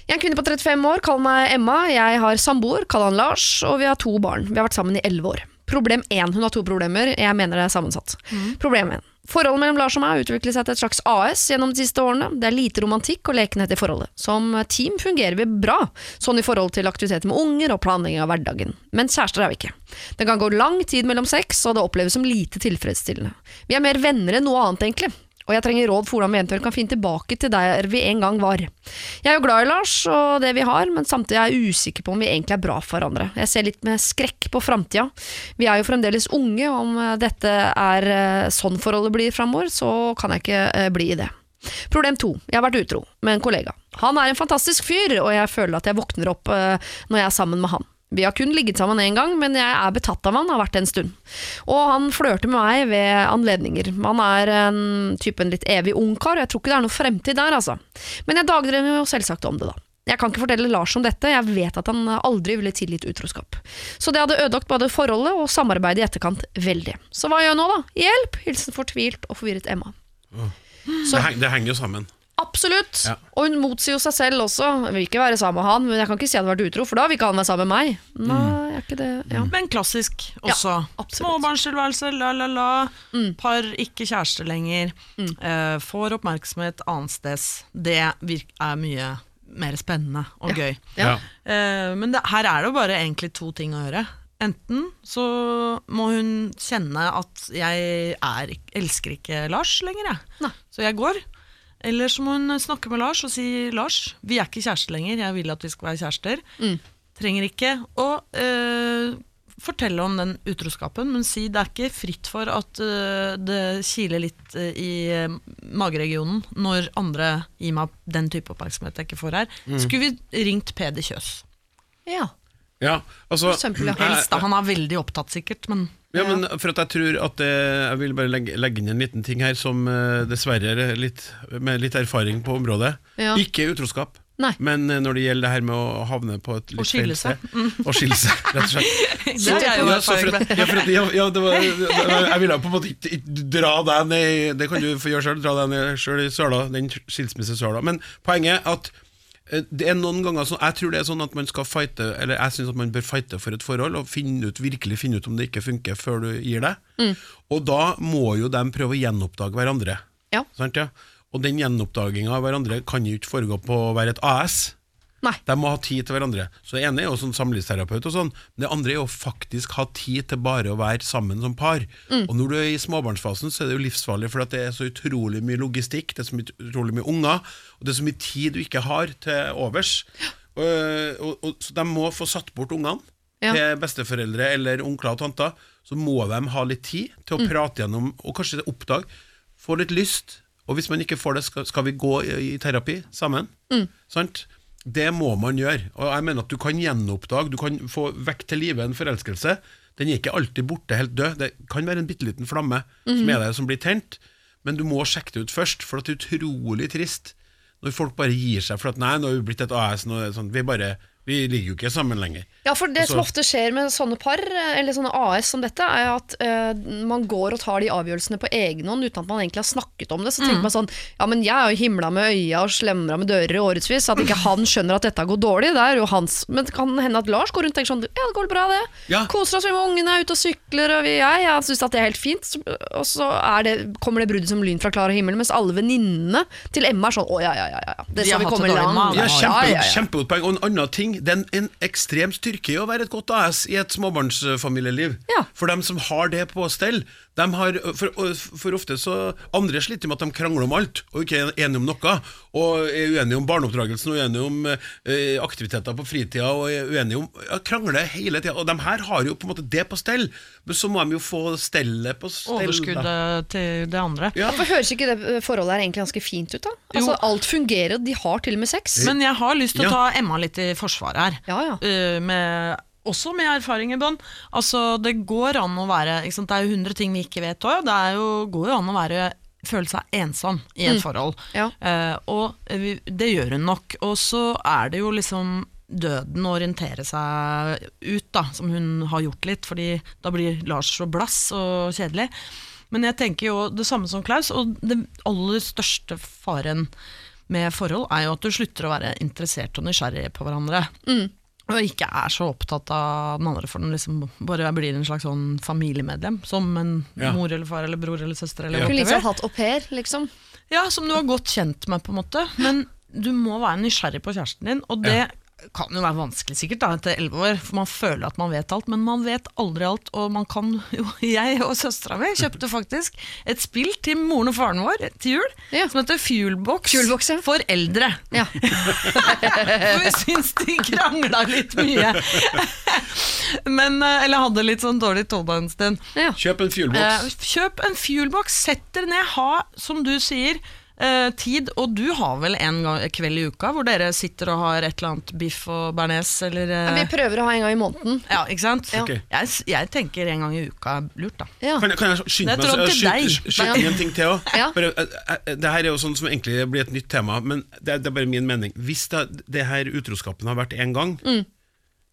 Jeg er en kvinne på 35 år, kall meg Emma. Jeg har samboer, kall han Lars, og vi har to barn. Vi har vært sammen i 11 år. Problem 1. Hun har to problemer. Jeg mener det er sammensatt. Problem 1. Forholdet mellom Lars og meg har utviklet seg til et slags AS gjennom de siste årene. Det er lite romantikk og lekenhet i forholdet. Som team fungerer vi bra, sånn i forhold til aktiviteter med unger og planlegging av hverdagen. Men kjærester er vi ikke. Det kan gå lang tid mellom sex, og det oppleves som lite tilfredsstillende. Vi er mer venner enn noe annet, egentlig. Og jeg trenger råd for hvordan vi eventuelt kan finne tilbake til der vi en gang var. Jeg er jo glad i Lars og det vi har, men samtidig er jeg usikker på om vi egentlig er bra for hverandre. Jeg ser litt med skrekk på framtida. Vi er jo fremdeles unge, og om eh, dette er eh, sånn forholdet blir framover, så kan jeg ikke eh, bli i det. Problem to. Jeg har vært utro med en kollega. Han er en fantastisk fyr, og jeg føler at jeg våkner opp når jeg er sammen med han. Vi har kun ligget sammen én gang, men jeg er betatt av han, har vært det en stund. Og han flørter med meg ved anledninger. Han er en type en litt evig ungkar, og jeg tror ikke det er noe fremtid der, altså. Men jeg dagdrømmer jo selvsagt om det, da. Jeg kan ikke fortelle Lars om dette, jeg vet at han aldri ville tilgitt utroskap. Så det hadde ødelagt både forholdet og samarbeidet i etterkant veldig. Så hva gjør jeg nå, da? Hjelp! Hilsen fortvilt og forvirret Emma. Så-
Det, henger, det henger jo sammen.
Absolutt!
Ja.
Og hun motsier jo seg selv også. Jeg vil ikke være sammen med han, men jeg kan ikke si at jeg hadde vært utro, for da vil ikke han være sammen med meg. Nei, er ikke det ja.
Men klassisk også.
Ja,
Småbarnstilværelse, la-la-la.
Mm.
Par, ikke kjæreste lenger. Eh, får oppmerksomhet annensteds. Det er mye mer spennende og gøy.
Ja.
Eh, men det, her er det jo bare egentlig to ting å gjøre. Enten så må hun kjenne at jeg er, elsker ikke Lars lenger, jeg.
Nei.
Så jeg går. Eller så må hun snakke med Lars og si Lars, vi er ikke kjærester lenger, jeg vil at vi skal være kjærester.
Mm.
Trenger ikke å øh, fortelle om den utroskapen, men si det er ikke fritt for at øh, det kiler litt øh, i mageregionen når andre gir meg den type oppmerksomhet jeg ikke får her. Skulle vi ringt Peder Kjøs?
ja.
Ja, altså,
For eksempel.
Helst, da. Han er veldig opptatt, sikkert, men
Ja, men for at jeg tror at det, Jeg vil bare legge, legge inn en liten ting her som eh, dessverre er litt, med litt erfaring på området.
Ja.
Ikke utroskap,
Nei.
men eh, når det gjelder det her med å havne på et litt
Å skille seg.
sted. Å skille seg, rett og slett.
Det er jo
ja, så for at, ja, for at, ja, ja, det var, jeg ville på en måte ikke, ikke dra deg ned Det kan du få gjøre sjøl, dra deg ned sjøl i søla, den skilsmissesøla. Men poenget er at det er noen ganger sånn, Jeg tror det er sånn at man skal fighte Eller jeg synes at man bør fighte for et forhold og finne ut, virkelig finne ut om det ikke funker før du gir deg. Og da må jo de prøve å gjenoppdage hverandre.
Ja.
Sant, ja? Og den gjenoppdaginga av hverandre kan jo ikke foregå på å være et AS.
Nei.
De må ha tid til hverandre. Så Det ene er jo sånn samlivsterapeut, og sånn men det andre er jo faktisk ha tid til bare å være sammen som par.
Mm.
Og Når du er i småbarnsfasen, så er det jo livsfarlig, for det er så utrolig mye logistikk, det er så utrolig mye unger, og det er så mye tid du ikke har til overs. Og, og, og, så de må få satt bort ungene
Ja.
til besteforeldre eller onkler og tanter. Så må de ha litt tid til å
Mm.
prate gjennom, og kanskje oppdage. Få litt lyst. Og hvis man ikke får det, skal, skal vi gå i, i terapi sammen?
Mm.
Sant? Det må man gjøre. Og jeg mener at du kan gjenoppdage, du kan få vekk til live en forelskelse. Den er ikke alltid borte helt død. Det kan være en bitte liten flamme
Mhm.
som er der, som blir tent. Men du må sjekke det ut først, for det er utrolig trist når folk bare gir seg for at nei, nå har vi blitt et AS, nå sånn, vi bare vi ligger jo ikke sammen lenger.
Ja, for det
så-
som ofte skjer med sånne par, eller sånne AS som dette, er at eh, man går og tar de avgjørelsene på egen hånd uten at man egentlig har snakket om det. Så tenker man sånn Ja, men jeg har jo himla med øya og slemra med dører i årevis, at ikke han skjønner at dette går dårlig. Det er jo hans Men det kan hende at Lars går rundt og tenker sånn Ja, det går bra, det.
Ja.
Koser oss vi med ungene, er ute og sykler, og vi, jeg, jeg syns at det er helt fint. Og så er det, kommer det bruddet som lyn fra klar himmel, mens alle venninnene til Emma er sånn Å ja, ja, ja, ja. Det
De
skal vi komme langt.
Ja, kjempe,
ja, ja, ja.
Kjempegodt poeng. Og en annen ting, det er en, en ekstrem styrke i å være et godt AS i et småbarnsfamilieliv.
Ja.
For dem som har det på stell. De har, for, for ofte så Andre sliter med at de krangler om alt og ikke er enige om noe. Og er uenige om barneoppdragelsen og uenige om eh, aktiviteter på fritida. Og er uenige om ja, krangler hele tida. Og de her har jo på en måte det på stell, men så må de jo få stellet på stell.
overskuddet til det andre.
Ja.
For Høres ikke det forholdet her egentlig ganske fint ut? da? Altså, Alt fungerer, de har til og med sex.
Men jeg har lyst til
Ja.
å ta Emma litt i forsvar her.
Ja, ja.
Uh, med, også med erfaring i bånn. Altså, det går an å være? Det er jo 100 ting vi ikke vet òg. Det er jo, går jo an å være føle seg ensom i et forhold.
Ja.
Uh, og det gjør hun nok. Og så er det jo liksom døden å orientere seg ut, da, som hun har gjort litt, fordi da blir Lars så blass og kjedelig. Men jeg tenker jo det samme som Klaus, og det aller største faren med forhold er jo at du slutter å være interessert og nysgjerrig på hverandre. Og ikke er så opptatt av den andre, for den liksom bare blir en slags sånn familiemedlem. Som en
Ja.
mor eller far eller bror eller søster. Eller
Kunne liksom hatt au pair, liksom.
Ja, som du har godt kjent med, på en måte. Men du må være nysgjerrig på kjæresten din, og det kan jo være vanskelig sikkert da, etter elleve år, for man føler at man vet alt, men man vet aldri alt, og man kan jo Jeg og søstera mi kjøpte faktisk et spill til moren og faren vår til jul,
Ja.
som heter Fuelbox,
Fuelbox, ja.
for eldre.
Ja.
For vi syns de krangla litt mye. Men, eh, eller hadde litt sånn dårlig tone en stund.
ja.
Kjøp en
Eh,
fuelbox.
kjøp en fuelbox, sett dere ned, ha, som du sier, eh, tid. Og du har vel en gang, kveld i uka hvor dere sitter og har et eller annet biff og bearnés, eller eh,
Vi prøver å ha en gang i måneden.
Ja, ikke sant?
Ok.
Jeg, jeg tenker en gang i uka er lurt, da.
Ja.
Kan jeg, kan jeg skynde meg å skyte, inn en ting til òg?
Ja.
Det her er jo sånn som egentlig blir et nytt tema, men det, er- det er bare min mening. Hvis det, det her utroskapen har vært én gang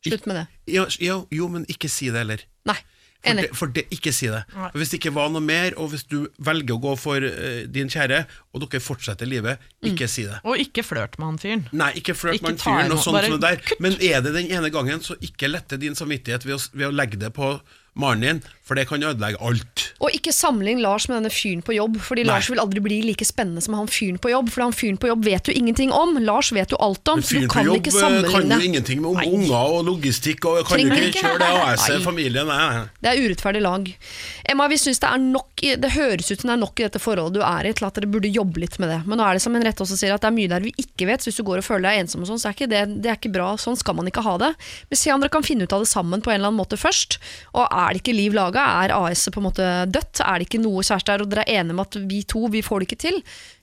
Slutt med det.
ja, ja, Jo, men ikke si det heller.
Nei.
For det, for det, ikke si det. For Hvis det ikke var noe mer, og hvis du velger å gå for uh, din kjære, og dere fortsetter livet, ikke si det.
Og ikke flørt med han fyren.
Nei, ikke flørt med han
fyren,
noe, sånt
bare
som det der. Men er det den ene gangen, så ikke lette din samvittighet ved å, ved å legge det på mannen din, for det kan ødelegge alt.
Og ikke sammenlign Lars med denne fyren på jobb, fordi
Nei.
Lars vil aldri bli like spennende som han fyren på jobb. For han fyren på jobb vet du ingenting om. Lars vet jo alt om, så du kan
jobb
ikke
eh, kan jo ingenting om unger og logistikk, og kan
Trenger
ikke
ikke.
kjøre det AS-et, familien nei.
Det er urettferdig lag. Emma, vi synes Det er nok i- Det høres ut som det er nok i dette forholdet du er i, til at dere burde jobbe litt med det. Men nå er det som en rett også sier, at det er mye der vi ikke vet. Så hvis du går og føler deg ensom, og sånn, så er ikke det, det er ikke bra. Sånn skal man ikke ha det. Men se om dere kan finne ut av det sammen på en eller annen måte først. Og er det ikke liv laga, er AS-et på en måte dødt, er det ikke noe kjæreste her, og dere er enige om at vi to, vi får det ikke til,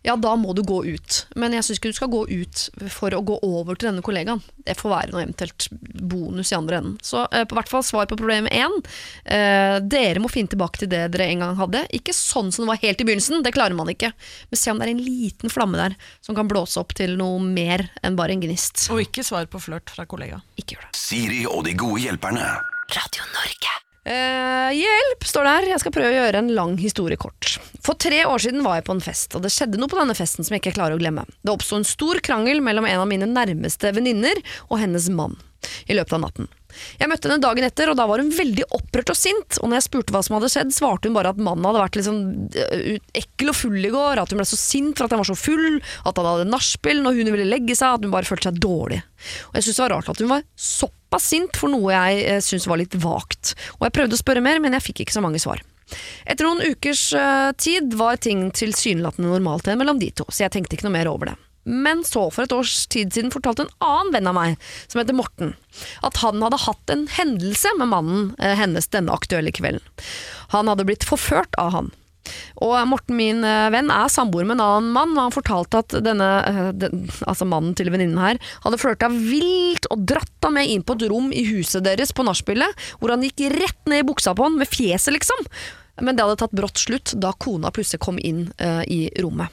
ja, da må du gå ut. Men jeg syns ikke du skal gå ut for å gå over til denne kollegaen. Det får være noe eventuelt bonus i andre enden. Så eh, på hvert fall svar på problem én. Eh, dere må finne tilbake til det dere en gang hadde. Ikke sånn som det var helt i begynnelsen, det klarer man ikke. Men se om det er en liten flamme der som kan blåse opp til noe mer enn bare en gnist.
Og ikke svar på flørt fra kollega.
Ikke gjør det.
Siri og de gode hjelperne.
Eh, hjelp, står det her. Jeg skal prøve å gjøre en lang historie kort. For tre år siden var jeg på en fest, og det skjedde noe på denne festen som jeg ikke klarer å glemme. Det oppsto en stor krangel mellom en av mine nærmeste venninner og hennes mann i løpet av natten. Jeg møtte henne dagen etter, og da var hun veldig opprørt og sint. Og når jeg spurte hva som hadde skjedd, svarte hun bare at mannen hadde vært liksom ekkel og full i går, at hun ble så sint for at han var så full, at han hadde nachspiel når hun ville legge seg, at hun bare følte seg dårlig. Og jeg syntes det var rart at hun var såpass sint for noe jeg eh, syntes var litt vagt. Og jeg prøvde å spørre mer, men jeg fikk ikke så mange svar. Etter noen ukers eh, tid var ting tilsynelatende normalt igjen mellom de to, så jeg tenkte ikke noe mer over det. Men så, for et års tid siden, fortalte en annen venn av meg, som heter Morten, at han hadde hatt en hendelse med mannen eh, hennes denne aktuelle kvelden. Han hadde blitt forført av han. Og Morten, min eh, venn, er samboer med en annen mann, og han fortalte at denne, eh, den, altså mannen til venninnen her, hadde flørta vilt og dratt ham med inn på et rom i huset deres på nachspielet, hvor han gikk rett ned i buksa på han, med fjeset liksom. Men det hadde tatt brått slutt da kona plutselig kom inn uh, i rommet.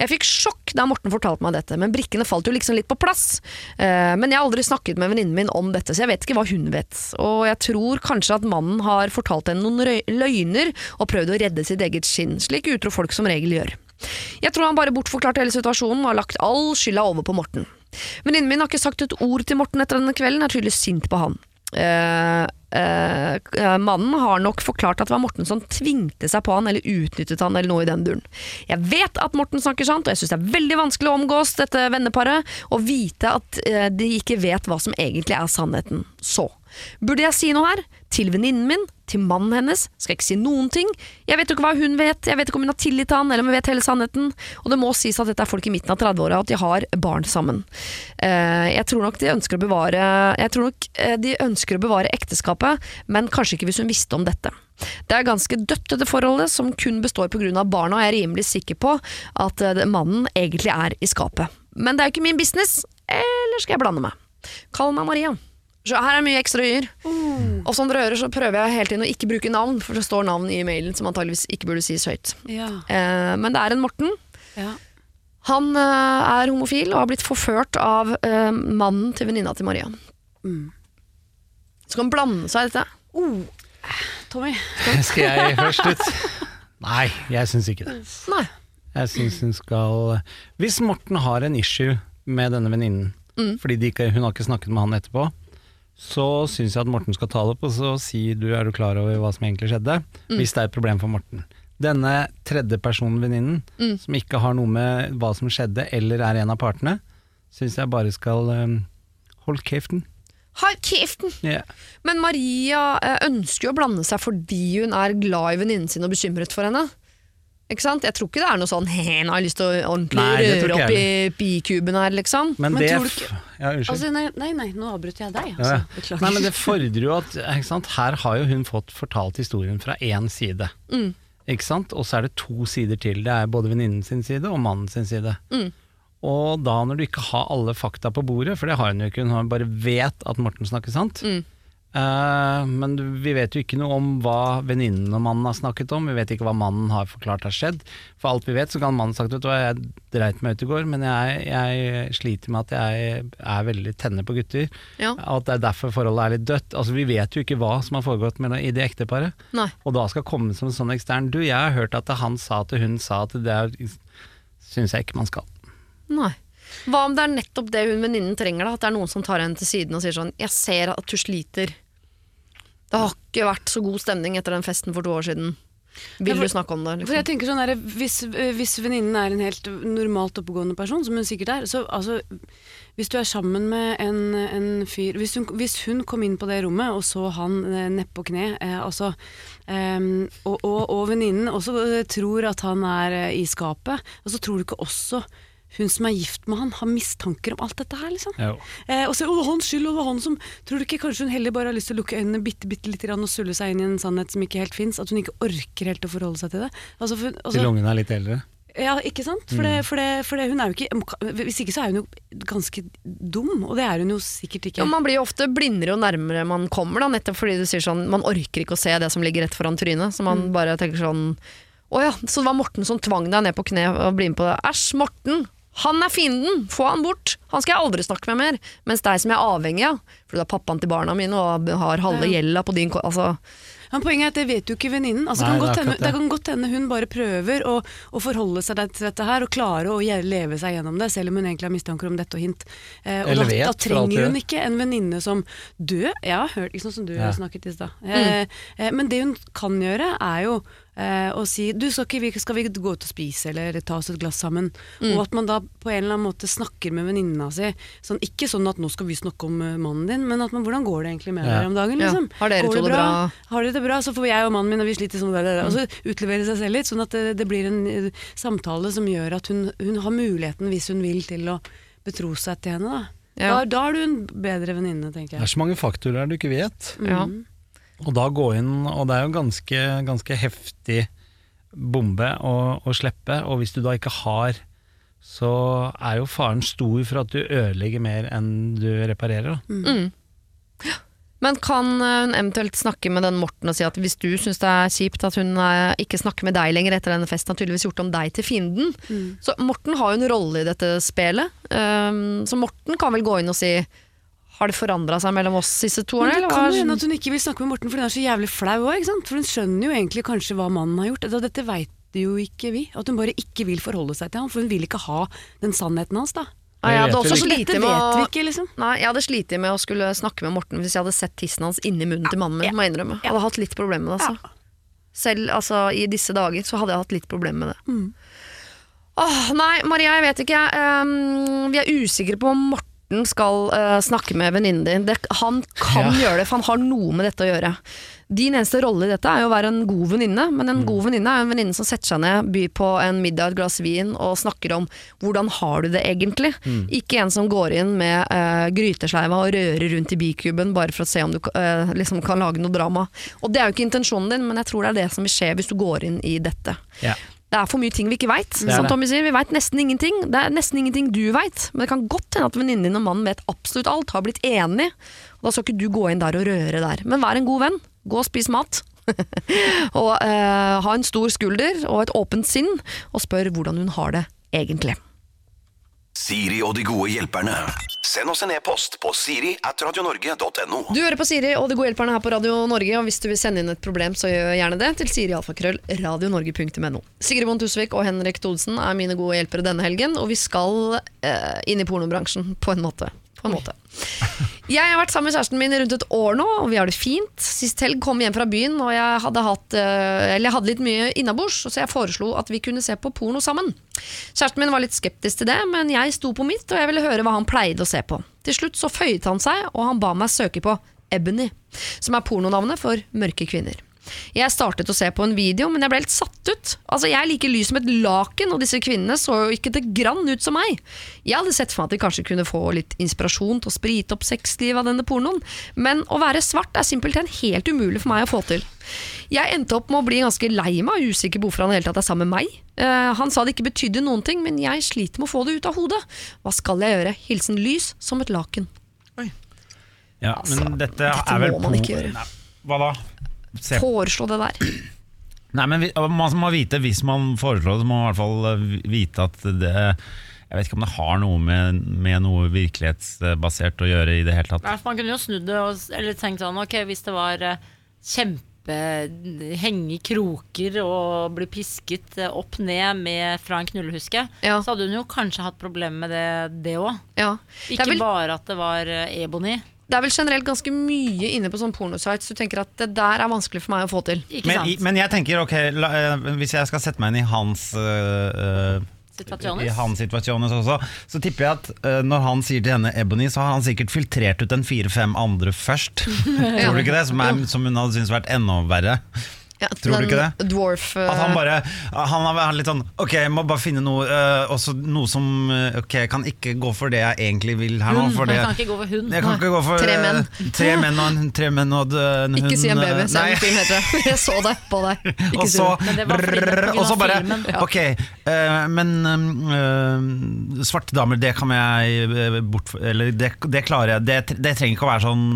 Jeg fikk sjokk da Morten fortalte meg dette, men brikkene falt jo liksom litt på plass. Eh, men jeg har aldri snakket med venninnen min om dette, så jeg vet ikke hva hun vet. Og jeg tror kanskje at mannen har fortalt henne noen løgner og prøvd å redde sitt eget skinn, slik utro folk som regel gjør. Jeg tror han bare bortforklarte hele situasjonen og har lagt all skylda over på Morten. Venninnen min har ikke sagt et ord til Morten etter denne kvelden, er tydelig sint på han. Eh, eh, eh, mannen har nok forklart at det var Morten som tvingte seg på han, eller utnyttet han, eller noe i den duren. Jeg vet at Morten snakker sant, og jeg syns det er veldig vanskelig å omgås dette venneparet, og vite at eh, de ikke vet hva som egentlig er sannheten. Så, burde jeg si noe her? Til venninnen min? Til mannen hennes? Skal ikke si noen ting? Jeg vet jo ikke hva hun vet, jeg vet ikke om hun har tillit til han, eller om hun vet hele sannheten. Og det må sies at dette er folk i midten av 30-åra, og at de har barn sammen. Eh, jeg tror nok de ønsker å bevare Jeg tror nok eh, de ønsker å bevare ekteskapet, men kanskje ikke hvis hun visste om dette. Det er ganske dødt, dette forholdet, som kun består pga. barna, og jeg er rimelig sikker på at eh, mannen egentlig er i skapet. Men det er jo ikke min business, eller skal jeg blande meg? Kall meg Maria. Så her er mye ekstra y-er. Og som dere hører, så prøver jeg hele tiden å ikke bruke navn, for det står navn i mailen som antageligvis ikke burde sies høyt.
Ja.
Eh, men det er en Morten.
Ja.
Han eh, er homofil og har blitt forført av eh, mannen til venninna til Maria. Skal han blande seg i dette?
Tommy.
Skal jeg først ut? Nei, jeg syns ikke det.
Nei.
Jeg syns hun skal Hvis Morten har en issue med denne venninnen, fordi de ikke, hun har ikke snakket med han etterpå, så syns jeg at Morten skal ta det opp og så si du er du klar over hva som egentlig skjedde, hvis det er et problem for Morten. Denne tredjepersonvenninnen,
Mm.
som ikke har noe med hva som skjedde eller er en av partene, syns jeg bare skal um, holde kjeften.
Hold kjeften!
Ja.
Men Maria eh, ønsker jo å blande seg fordi hun er glad i venninnen sin og bekymret for henne. Ikke sant? Jeg tror ikke det er noe sånn «He, nå har jeg lyst til å ordentlig
Nei,
røre opp i bikuben her, liksom.
Men,
Men
det
tror du ikke-
Ja, unnskyld.
Altså, nei, nei, nei, nå avbryter jeg deg. Altså.
ja. Nei, men det fordrer jo at ikke sant? Her har jo hun fått fortalt historien fra én side.
Mm.
Ikke sant? Og så er det to sider til. Det er både venninnen sin side og mannen sin side.
Mm.
Og da når du ikke har alle fakta på bordet, for det har hun jo ikke, hun bare vet at Morten snakker sant.
Mm.
Eh, men vi vet jo ikke noe om hva venninnen og mannen har snakket om. Vi vet ikke hva mannen har forklart har skjedd. For alt vi vet, så kan mannen sagt vet du hva, jeg dreit meg ut i går, men jeg, jeg sliter med at jeg er veldig tenner på gutter.
Ja.
At det er derfor forholdet er litt dødt. Altså Vi vet jo ikke hva som har foregått mellom, i det ekteparet.
Nei.
Og da skal komme som en sånn ekstern Du, jeg har hørt at han sa til hun sa at det er Syns jeg ikke man skal.
Nei. Hva om det er nettopp det hun venninnen trenger? da? At det er noen som tar henne til siden og sier sånn Jeg ser at du sliter. Det har ikke vært så god stemning etter den festen for to år siden. Vil
for-
du snakke om det?
For jeg
Liksom?
tenker sånn der, Hvis, eh, hvis venninnen er en helt normalt oppegående person, som hun sikkert er så altså, Hvis du er sammen med en, en fyr hvis hun, hvis hun kom inn på det rommet og så han eh, nedpå kne, eh, altså, ehm, og, og, og venninnen også eh, tror at han er i skapet, og så tror du ikke også hun som er gift med han, har mistanker om alt dette her, liksom? Eh, og så, over det hans skyld, og det var han som Tror du ikke kanskje hun heller bare har lyst til å lukke øynene bitte, bitte litt og sulle seg inn i en sannhet som ikke helt fins? At hun ikke orker helt å forholde seg til det? Altså, for, altså,
Til ungene er litt eldre.
ja, ikke sant? For, det, for, det, for det, hun er jo ikke Hvis ikke så er hun jo ganske dum, og det er hun jo sikkert ikke.
Ja, man blir jo ofte blindere jo nærmere man kommer, da, nettopp fordi du sier sånn Man orker ikke å se det som ligger rett foran trynet, så man
Mm.
bare tenker sånn Å ja, så det var Morten som tvang deg ned på kne og bli med på det. Æsj, Morten! Han er fienden! Få han bort! Han skal jeg aldri snakke med mer! Mens deg som jeg er avhengig av, for du er pappaen til barna mine og har halve gjelda på din altså,
Men poenget er at det vet jo ikke venninnen. Altså,
det det.
det kan godt hende hun bare prøver å, å forholde seg til dette her, og klare å leve seg gjennom det, selv om hun egentlig har mistanker om dette og hint. Eh, og
Eller
da,
vet,
da trenger hun ikke en venninne som død. jeg har hørt liksom som du
Ja.
snakket i stad. Eh, eh, men det hun kan gjøre, er jo eh, å si Du, skal, ikke, vi, skal vi gå ut og spise, eller ta oss et glass sammen? Og at man da på en eller annen måte snakker med venninna si. Sånn, ikke sånn at nå skal vi snakke om eh, mannen din, men at man, hvordan går det egentlig med
Ja.
dere om dagen?
Ja.
Liksom?
Har dere
Går
to det bra?
Har dere det bra, så får jeg og mannen min, og vi sliter sånn, der, der, og så utlevere seg selv litt, sånn at det, det blir en eh, samtale som gjør at hun, hun har muligheten, hvis hun vil, til å betro seg til henne. Da,
Ja.
da, da er du en bedre venninne, tenker
Det er så mange faktorer du ikke vet.
ja.
Og da gå inn, og det er jo ganske, ganske heftig bombe å, å slippe, og hvis du da ikke har, så er jo faren stor for at du ødelegger mer enn du reparerer. Da.
Men kan eh, hun eventuelt snakke med den Morten og si at hvis du syns det er kjipt at hun eh, ikke snakker med deg lenger etter denne festen, har tydeligvis gjort om deg til fienden. Så Morten har jo en rolle i dette spelet. Um, så Morten kan vel gå inn og si har det forandra seg mellom oss disse to
Men
årene?
det kan jo hende at hun ikke vil snakke med Morten, for hun er så jævlig flau òg. For hun skjønner jo egentlig kanskje hva mannen har gjort. Dette veit jo ikke vi. At hun bare ikke vil forholde seg til ham, for hun vil ikke ha den sannheten hans. da.
Nei, jeg hadde også slitt
dette
med å
ikke, liksom.
Nei, jeg hadde slitt med å skulle snakke med Morten hvis jeg hadde sett tissen hans inni munnen til mannen min. må jeg innrømme. Jeg hadde hatt litt problemer med det. Altså. Selv altså, i disse dager så hadde jeg hatt litt problemer med det. Åh, nei, Maria, jeg vet ikke. Um, vi er usikre på om Morten skal uh, snakke med venninnen din. Det, han kan
Ja.
gjøre det, for han har noe med dette å gjøre. Din eneste rolle i dette er jo å være en god venninne, men en god venninne er en venninne som setter seg ned, byr på en middag, et glass vin og snakker om hvordan har du det egentlig. Ikke en som går inn med uh, grytesleiva og rører rundt i bikuben bare for å se om du uh, liksom kan lage noe drama. Og det er jo ikke intensjonen din, men jeg tror det er det som vil skje hvis du går inn i dette.
Ja.
Det er for mye ting vi ikke veit. Som. Tommy sier, vi veit nesten ingenting. Det er nesten ingenting du veit, men det kan godt hende at venninnen din og mannen vet absolutt alt, har blitt enig, og da skal ikke du gå inn der og røre der. Men vær en god venn. Gå og spis mat. og eh, ha en stor skulder og et åpent sinn, og spør hvordan hun har det egentlig.
Siri og de gode hjelperne. Send oss en e-post på siri at radionorge.no.
Du hører på Siri og De gode hjelperne her på Radio Norge, og hvis du vil sende inn et problem, så gjør gjerne det til sirialfakrøll radionorge.no. Sigrid Bonde Tusvik og Henrik Thodesen er mine gode hjelpere denne helgen, og vi skal eh, inn i pornobransjen på en måte. På en måte. Jeg har vært sammen med kjæresten min rundt et år nå, og vi har det fint. Sist helg kom jeg hjem fra byen, og jeg hadde, hatt, eh, jeg hadde litt mye innabords, så jeg foreslo at vi kunne se på porno sammen. Kjæresten min var litt skeptisk til det, men jeg sto på mitt, og jeg ville høre hva han pleide å se på. Til slutt så føyet han seg, og han ba meg søke på Ebony, som er pornonavnet for mørke kvinner. Jeg startet å se på en video, men jeg ble helt satt ut. Altså, Jeg er like lys som et laken, og disse kvinnene så jo ikke det grann ut som meg. Jeg hadde sett for meg at vi kanskje kunne få litt inspirasjon til å sprite opp sexlivet av denne pornoen, men å være svart er simpelthen helt umulig for meg å få til. Jeg endte opp med å bli ganske lei meg og usikker på hvorfor han det hele tatt er sammen med meg. Uh, han sa det ikke betydde noen ting, men jeg sliter med å få det ut av hodet. Hva skal jeg gjøre? Hilsen lys som et laken. Oi.
Ja,
Altså,
men dette,
dette
er vel
må man ikke gjøre.
Nei, Hva da? Se.
Foreslå det der.
Nei, men vi- Man må vite, hvis man foreslår det, så må man i hvert fall eh, vite at det Jeg vet ikke om det har noe med, med noe virkelighetsbasert å gjøre i det hele tatt.
Man kunne jo snudd det og eller tenkt sånn Ok, hvis det var eh, kjempe Henge i kroker og bli pisket eh, opp ned med, fra en knullehuske,
Ja.
så hadde hun jo kanskje hatt problemer med det det òg.
Ja.
Ikke
vel-
bare at det var ebony.
Det er vel generelt ganske mye inne på sånn pornosites du tenker at det der er vanskelig for meg å få til.
Ikke
Men,
sant?
i- men jeg tenker, ok, la, eh, hvis jeg skal sette meg inn i hans
uh,
i hans situasjoner også, så tipper jeg at uh, når han sier til henne Ebony, så har han sikkert filtrert ut en fire-fem andre først. Tror du ikke det? Som, er, som hun hadde syntes vært enda verre.
Ja,
Tror du ikke det?
Dwarf uh...
At han bare Han har litt sånn Ok, jeg må bare finne noe uh, Også noe som øh, Ok, jeg kan ikke gå for det jeg egentlig vil her nå. For det,
jeg kan ikke gå for hund.
jeg kan ikke gå for
Tre menn.
Tre menn og en, tre menn og en hund
Ikke si en baby, se en film heter det. Jeg så det på deg. Ikke
Og så, og så bare
filmen.
Ok, uh, men uh, svarte damer, det kan jeg eh, bort Eller det, det klarer jeg. Det, det trenger ikke å være sånn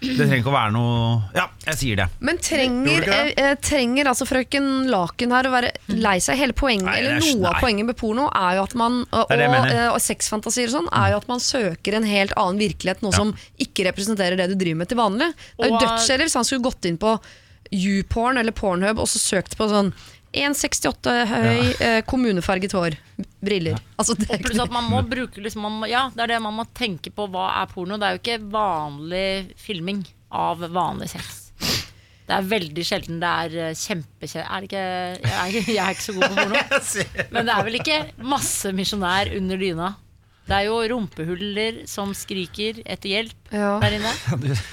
Det trenger ikke å være noe Ja, jeg sier det.
Men trenger,
Tror du
eh, eh, trenger altså frøken Laken her å være lei seg? Hele poenget,
Nei,
eller Noe
nei.
av poenget med porno er jo at man Og,
Det det
og, eh, og sexfantasier og sånn er jo at man søker en helt annen virkelighet, noe som ikke representerer det du driver med til vanlig. Det er jo dødskjedelig hvis han skulle gått inn på YouPorn eller Pornhub og så søkt på sånn 1,68 høy, ja. kommunefarget hår, briller. Altså, det er
pluss
ikke
at man må bruke liksom, man må, Ja, det er det man må tenke på. Hva er porno? Det er jo ikke vanlig filming av vanlig sex. Det er veldig sjelden det er eh, kjempekjedelig Er ikke jeg, er jeg er ikke så god på porno. Men det er vel ikke masse misjonær under dyna. Det er jo rumpehuller som skriker etter hjelp
Ja.
der inne.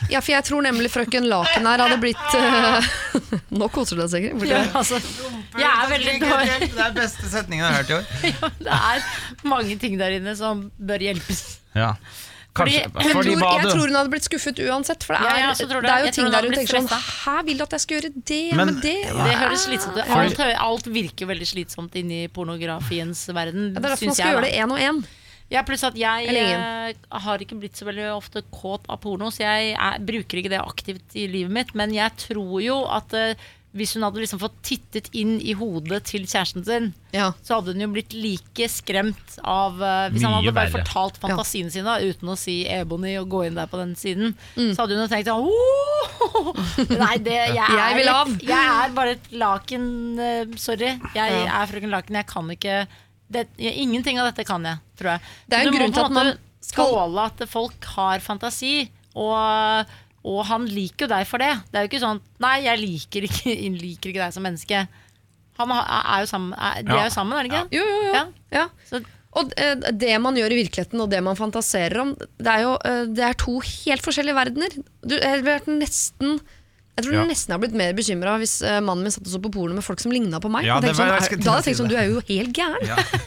Ja, for jeg tror nemlig frøken Laken her hadde blitt uh, Nå koser du deg sikkert.
Ja, altså, jeg er veldig dårlig.
Det er beste setningen jeg har hørt i år.
Det er mange ting der inne som bør hjelpes.
Ja. Kanskje,
Fordi-
Jeg tror, jeg tror hun hadde blitt skuffet uansett. For det er,
ja, det.
det er jo
Jeg
ting der hun tenker sånn. Hæ, vil du at jeg skal gjøre det?
Men-
men det
Det høres slitsomt ut. Alt, alt virker veldig slitsomt inni pornografiens verden.
Ja, det er derfor man skal
jeg,
gjøre det én og én.
Ja, pluss at jeg eh, har ikke blitt så veldig ofte kåt av porno, så jeg er, bruker ikke det aktivt i livet mitt. Men jeg tror jo at eh, hvis hun hadde liksom fått tittet inn i hodet til kjæresten sin,
Ja.
så hadde hun jo blitt like skremt av eh, Hvis han hadde bare
verre.
fortalt fantasien sin sine uten å si Ebony og gå inn der på den siden,
Mm.
så hadde hun jo tenkt sånn! Nei, det, jeg, er,
Jeg vil av.
et- jeg er bare et laken. eh, sorry. Jeg
Ja.
er frøken Laken. Jeg kan ikke det, Ingenting av dette kan jeg, tror jeg.
Det er en
du må
grunn
på
til
en
at man
måte
skal-
tåle at folk har fantasi. Og, og han liker jo deg for det. Det er jo ikke sånn Nei, jeg liker ikke, liker ikke deg som menneske. Han er jo sammen, er, de
Ja.
er jo sammen, er de ikke?
Jo, jo, jo.
Ja.
Ja.
Så-
Og eh, det man gjør i virkeligheten og det man fantaserer om, det er jo eh, det er to helt forskjellige verdener. Du, jeg har vært nesten jeg tror
Ja.
nesten har blitt mer bekymra hvis eh, mannen min satt og så på porno med folk som ligna på meg.
Ja, det var-
sånn, er- da hadde jeg tenkt sånn, du er jo helt gæren.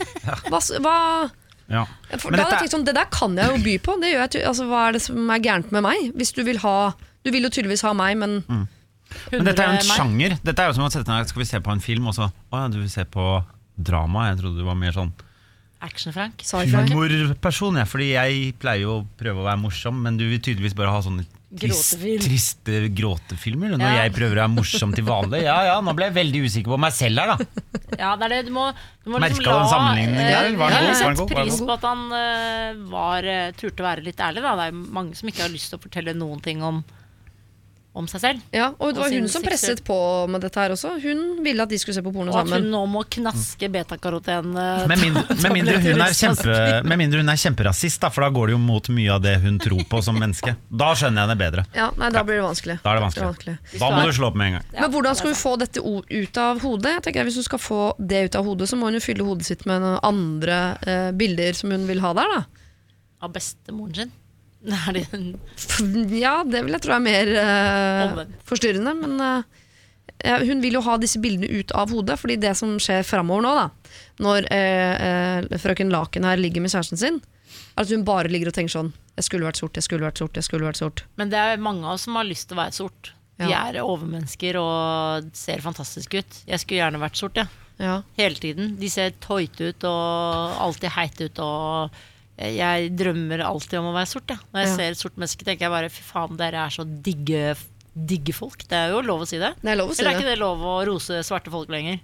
Hva, s- hva,
Ja.
for da hadde jeg
dette-
tenkt sånn, Det der kan jeg jo by på. Det gjør jeg, altså, hva er det som er gærent med meg? Hvis Du vil ha Du vil jo tydeligvis ha meg, men
Men dette er jo en
meg.
sjanger. Dette er jo som å sette ned Skal vi se på en film, og så Å ja, du vil se på drama? Jeg trodde du var mer sånn
Action-Frank.
humorperson, jeg. Fordi jeg pleier jo å prøve å være morsom, men du vil tydeligvis bare ha sånn trist,
Gråtefilm.
triste gråtefilmer. Når
Ja.
jeg prøver å være morsom til vanlig. Ja ja, nå ble jeg veldig usikker på meg selv her, da.
Ja, det er det. Du må, du må liksom
du den
la
sammenligningen der,
eh,
var den god?
sett pris på at han uh, var, eh, turte å være litt ærlig. Da. Det er mange som ikke har lyst til å fortelle noen ting om om seg selv.
Ja, og det var hun som presset på med dette her også. Hun ville at de skulle se på porno
Og at hun nå må knaske betakaroten. eh,
Med mindre, med, mindre hun er kjempe, med mindre hun er kjemperasist, da, for da går det jo mot mye av det hun tror på som menneske. Da skjønner jeg det bedre.
Ja, nei, Da blir det vanskelig.
Da er det
Det er
vanskelig. Da må du slå opp med en gang.
Men hvordan skal hun få dette ut av hodet? Jeg tenker Hvis hun skal få det ut av hodet, så må hun jo fylle hodet sitt med andre eh, bilder som hun vil ha der. da
Av bestemoren sin. Det
Ja, det vil jeg tro er mer
uh,
forstyrrende. Men uh, ja, hun vil jo ha disse bildene ut av hodet, fordi det som skjer framover nå, da når uh, frøken Laken her ligger med kjæresten sin, er at hun bare ligger og tenker sånn Jeg skulle vært sort, jeg skulle vært sort, jeg skulle vært sort.
Men det er mange av oss som har lyst til å være sort. Vi er overmennesker og ser fantastiske ut. Jeg skulle gjerne vært sort, jeg.
Ja.
Hele tiden. De ser tøyte ut og alltid heit ut og jeg drømmer alltid om å være sort. Ja. Når jeg
Ja.
ser et sort menneske, tenker jeg bare fy faen, dere er så digge, digge folk. Det er jo lov å si det.
Det er lov å si
Eller er
det.
ikke det lov å rose svarte folk lenger?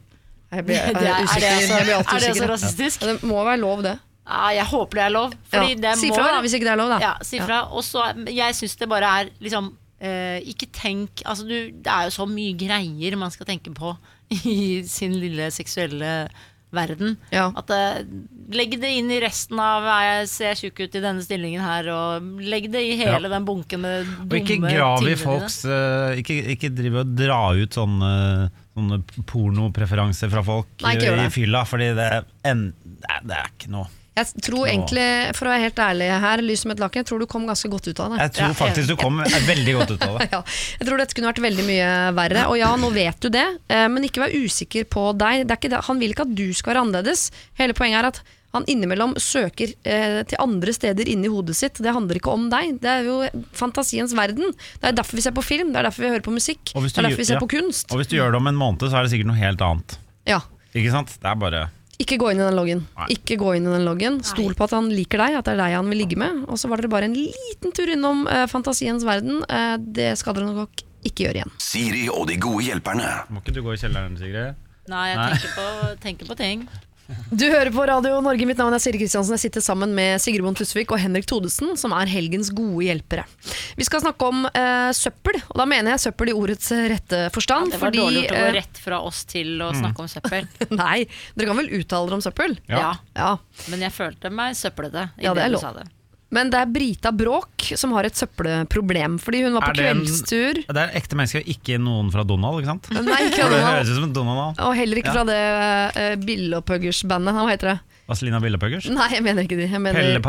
Jeg blir, jeg
Det er- det altså-
jeg blir alltid
er det
usikker.
så rasistisk?
Ja, det må være lov, det.
Ja, jeg håper det er lov. Det
Si fra da, hvis ikke det er lov, da.
Ja, si fra. Og så, jeg syns det bare er liksom Uh, Ikke tenk altså du, Det er jo så mye greier man skal tenke på i sin lille seksuelle verden.
Ja.
At uh, Legg det inn i resten av jeg ser tjukk ut i denne stillingen her, og legg det i hele
Ja.
den bunken med
Og ikke grav i folks uh, ikke, ikke drive og dra ut sånne, sånne pornopreferanser fra folk
Nei,
i fylla, fordi det, en, det, det er ikke noe
Jeg tror egentlig, for å være helt ærlig her, lys som et laken, jeg tror du kom ganske godt ut av det.
Jeg tror faktisk du kom veldig godt ut av det.
Ja, jeg tror dette kunne vært veldig mye verre. Og ja, nå vet du det, eh, men ikke vær usikker på deg. Det er ikke det. Han vil ikke at du skal være annerledes. Hele poenget er at han innimellom søker eh, til andre steder inni hodet sitt. Det handler ikke om deg. Det er jo fantasiens verden. Det er derfor vi ser på film, det er derfor vi hører på musikk, det er derfor vi ser
ja.
på kunst.
Og hvis du gjør det om en måned, så er det sikkert noe helt annet.
Ja.
Ikke sant? Det er bare
Ikke gå inn i den loggen.
Nei.
Ikke gå inn i den loggen. Stol på at han liker deg, at det er deg han vil ligge med. Og så var dere bare en liten tur innom eh, fantasiens verden. Eh, det skal dere nok ikke gjøre igjen.
Siri og de gode hjelperne.
Må ikke du gå i kjelleren, Sigrid?
Nei, jeg
Nei.
tenker på, tenker på ting.
Du hører på Radio Norge, mitt navn er Siri Kristiansen. Jeg sitter sammen med Sigrid Bonde Tusvik og Henrik Todesen, som er helgens gode hjelpere. Vi skal snakke om eh, søppel, og da mener jeg søppel i ordets rette forstand.
Ja, Det var
fordi,
dårlig gjort å gå
eh,
rett fra oss til å snakke om søppel.
Nei, dere kan vel uttale dere om søppel?
Ja.
Ja.
Men jeg følte meg søplete i
Ja, det er
du
lov.
sa det.
Men det er Brita Bråk som har et søppelproblem, fordi hun var på
Er det en-
kveldstur.
Det er ekte mennesker, ikke noen fra Donald, ikke sant?
Nei, ikke
det
Donald.
høres ut som en Donald.
Og heller ikke
Ja.
fra det uh, Billopphuggersbandet. Hva heter det?
Vazelina Villapuggers?
Nei, jeg mener ikke de. Jeg mener
Pelle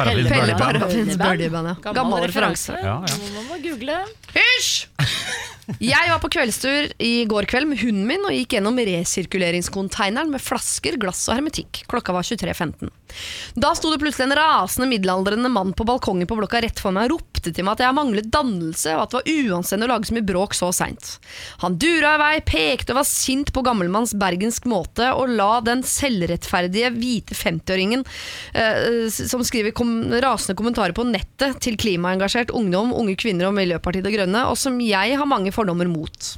Parafins
ja.
Gammel,
Gammel
referanse.
Ja, ja.
Nå må man google.
Hysj! Jeg var på kveldstur i går kveld med hunden min og gikk gjennom resirkuleringskonteineren med flasker, glass og hermetikk. Klokka var 23.15. Da sto det plutselig en rasende middelaldrende mann på balkongen på blokka rett for meg og ropte til meg at jeg manglet dannelse, og at det var uanstendig å lage så mye bråk så seint. Han dura i vei, pekte og var sint på gammelmanns bergensk måte, og la den selvrettferdige hvite 50-åringen eh, som skriver kom rasende kommentarer på nettet til klimaengasjert ungdom, unge kvinner og Miljøpartiet De Grønne, og som jeg har mange fordommer mot.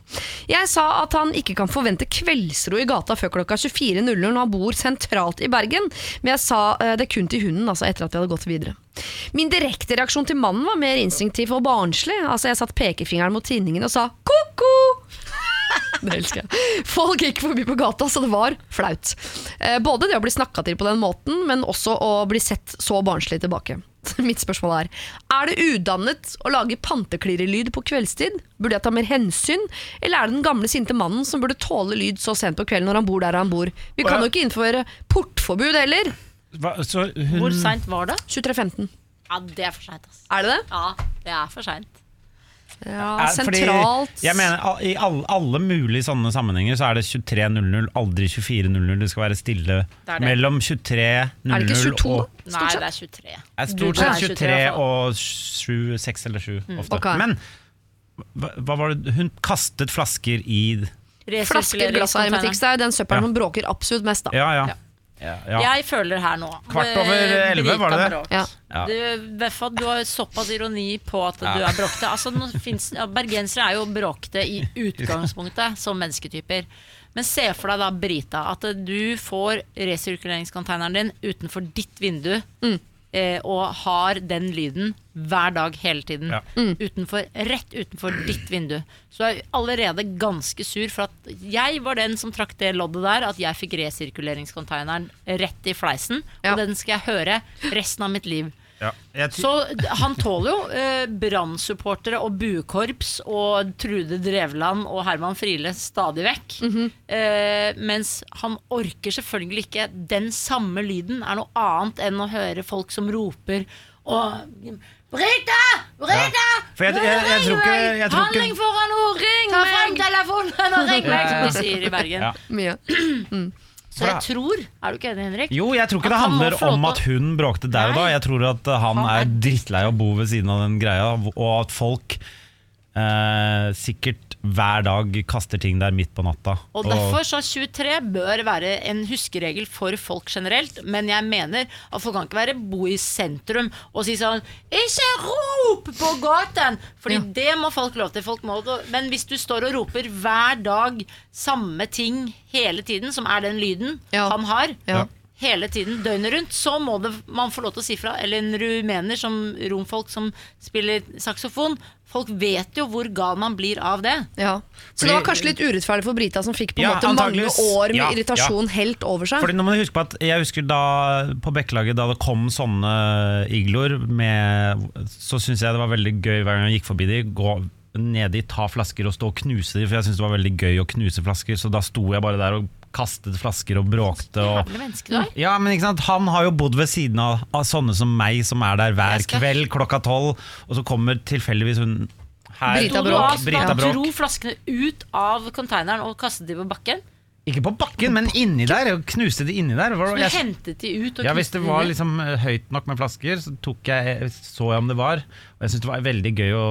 Jeg sa at han ikke kan forvente kveldsro i gata før klokka 24.00 når han bor sentralt i Bergen, men jeg sa eh, det kun til hunden, altså etter at vi hadde gått videre. Min direkte reaksjon til mannen var mer instinktiv og barnslig. Altså Jeg satt pekefingeren mot tinningen og sa ko-ko! Det elsker jeg. Folk gikk forbi på gata, så det var flaut. Eh, Både det å bli snakka til på den måten, men også å bli sett så barnslig tilbake. Mitt spørsmål er Er det udannet å lage panteklirrelyd på kveldstid? Burde jeg ta mer hensyn? Eller er det den gamle sinte mannen som burde tåle lyd så sent på kvelden når han bor der han bor? Vi kan jo ikke innføre portforbud heller.
Hva, så hun,
Hvor seint var det?
23.15.
Ja, det er for seint.
Er det det?
Ja, det er for seint.
Ja,
er- fordi
sentralt
Jeg mener, I alle, alle mulige sånne sammenhenger så er det 23.00, aldri 24.00. Det skal være stille
Det det.
mellom
Er det
23.00
ikke 22?
og
Nei, det er 23.
er Stort sett
er 23
23
i hvert fall.
og 7, 6 eller 7 ofte.
Okay.
Men hva, hva var det Hun kastet flasker i
Flasker, glass og hermetikk. Det er jo den søppelen
Ja.
hun bråker absolutt mest, da.
Ja, ja.
Ja.
Ja, ja.
Jeg føler her nå
Kvart over elleve, var det det?
Ja.
Du, Beffa, du har såpass ironi på at du
Ja.
er bråkete. Altså, finnes, ja, bergensere er jo bråkete i utgangspunktet som mennesketyper. Men se for deg da, Brita, at du får resirkuleringscontaineren din utenfor ditt vindu.
Mm.
Eh, og har den lyden hver dag hele tiden.
Ja.
Utenfor, rett utenfor ditt vindu. Så jeg er allerede ganske sur for at jeg var den som trakk det loddet der, at jeg fikk resirkuleringscontaineren rett i fleisen.
Ja.
Og den skal jeg høre resten av mitt liv.
Ja.
Så han tåler jo eh, Brann-supportere og buekorps og Trude Drevland og Herman Friele stadig vekk. eh, mens han orker selvfølgelig ikke Den samme lyden er noe annet enn å høre folk som roper og Brita! Brita!
ring jeg- jeg- jeg tror ikke- jeg tror
Handling foran ord! Ring meg! Ta frem telefonen og ring meg! Som de sier i Bergen.
Ja.
Mye.
Så jeg tror Er du ikke enig, Henrik?
Jo, jeg tror ikke
At
det handler om at hun bråkte der og da. Jeg tror at han
Han er
drittlei av å bo ved siden av den greia, og at folk eh, sikkert hver dag kaster ting der midt på natta.
Og derfor så 23 bør være en huskeregel for folk generelt, men jeg mener at folk kan ikke være bo i sentrum og si sånn Ikke rop på gaten! Fordi det må folk lov til. Folk må, men hvis du står og roper hver dag samme ting hele tiden, som er den lyden
Ja.
han har,
Ja.
hele tiden, døgnet rundt, så må det, man få lov til å si fra. Eller en rumener, som romfolk som spiller saksofon. Folk vet jo hvor gal man blir av det.
Ja. Så
Fordi-
det var kanskje litt urettferdig for Brita, som fikk på en
Ja,
måte mange år med
Ja,
irritasjon helt over seg.
Fordi nå må du huske på at Jeg husker da på Bekkelaget Da det kom sånne igloer Så syntes jeg det var veldig gøy Hver gang jeg gikk forbi de Gå ned i, ta flasker og stå og knuse de For jeg syntes det var veldig gøy å knuse flasker Så da sto jeg bare der og kastet flasker og bråkte og,
menneske.
Ja, men ikke sant Han har jo bodd ved siden av, av sånne som meg Som er der hver
skal-
kveld klokka tolv Og så kommer tilfeldigvis hun her,
Brita Bråk.
Brita Bråk.
dro flaskene ut av containeren og kastet de på bakken?
Ikke på bakken, men inni der og Knuste de inni der
Så du
Jeg-
hentet de ut og
Ja, Hvis det var liksom eh, høyt nok med flasker, så tok jeg, så jeg om det var. Og jeg syntes det var veldig gøy å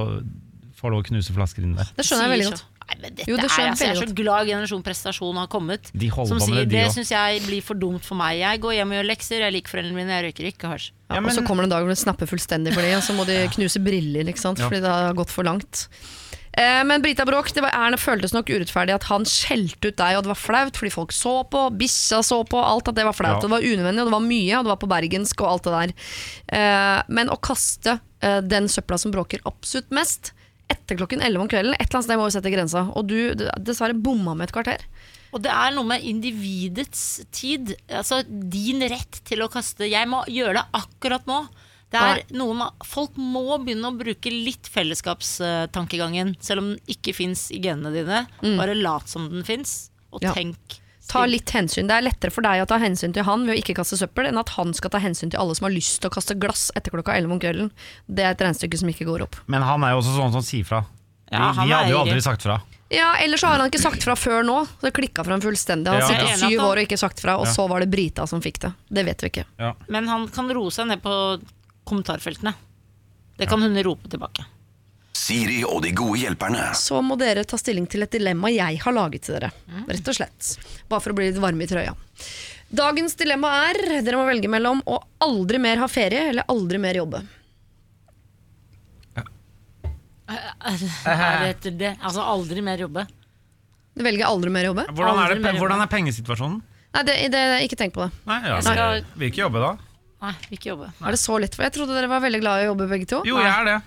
få lov å knuse flasker inni der.
Det skjønner jeg veldig godt.
Nei, men dette
Jo, det
er,
jeg
altså, jeg er så glad Generasjon Prestasjon har kommet.
De holder
som
på med
sier
det, de
det syns jeg blir for dumt for meg. Jeg går hjem og gjør lekser, jeg liker foreldrene mine, jeg røyker ikke hasj.
Ja,
Ja,
og så kommer det en dag hvor det snapper fullstendig for dem, og så må de knuse briller, ikke sant?
Ja.
fordi det har gått for langt. Eh, men Brita Bråk, det var, Erne føltes nok urettferdig at han skjelte ut deg, og det var flaut fordi folk så på, bikkja så på, alt at det var flaut.
Ja.
Og det var unødvendig, og det var mye, og det var på bergensk og alt det der. Eh, men å kaste eh, den søpla som bråker absolutt mest, etter klokken 11 om kvelden, et eller annet sted må vi sette grensa. Og du dessverre bomma med et kvarter.
Og det er noe med individets tid. Altså din rett til å kaste Jeg må gjøre det akkurat nå. Det er noe med, Folk må begynne å bruke litt fellesskapstankegangen, selv om den ikke fins i genene dine. Bare lat som den fins, og
Mm. Ja.
tenk.
Ta litt hensyn. Det er lettere for deg å ta hensyn til han ved å ikke kaste søppel, enn at han skal ta hensyn til alle som har lyst til å kaste glass etter klokka 11 om kvelden. Det er et regnestykke som ikke går opp.
Men han er jo også sånn som sier fra. Vi,
Ja, vi
de hadde jo aldri sagt fra.
Ja, Ellers så har han ikke sagt fra før nå. Det klikka for ham fullstendig. Han
Ja.
har sittet syv år og ikke sagt fra, og
Ja.
så var det Brita som fikk det. Det vet vi ikke.
Ja.
Men han kan roe seg ned på kommentarfeltene. Det kan hun rope tilbake.
Siri og de gode hjelperne.
Så må dere ta stilling til et dilemma jeg har laget til dere. Rett og slett. Bare for å bli litt varme i trøya. Dagens dilemma er dere må velge mellom å aldri mer ha ferie eller aldri mer jobbe.
Er det etter det? Altså aldri mer jobbe.
Du velger aldri mer jobbe?
Hvordan, er
Aldri
det,
mer jobbe.
hvordan er pengesituasjonen?
Nei, det, det, ikke tenk på det.
Nei, ja,
Jeg skal-
vil ikke jobbe da.
Nei, ikke jobbe.
Er det så lett? For jeg trodde dere var veldig glad i å jobbe begge to.
Jo, jeg er det.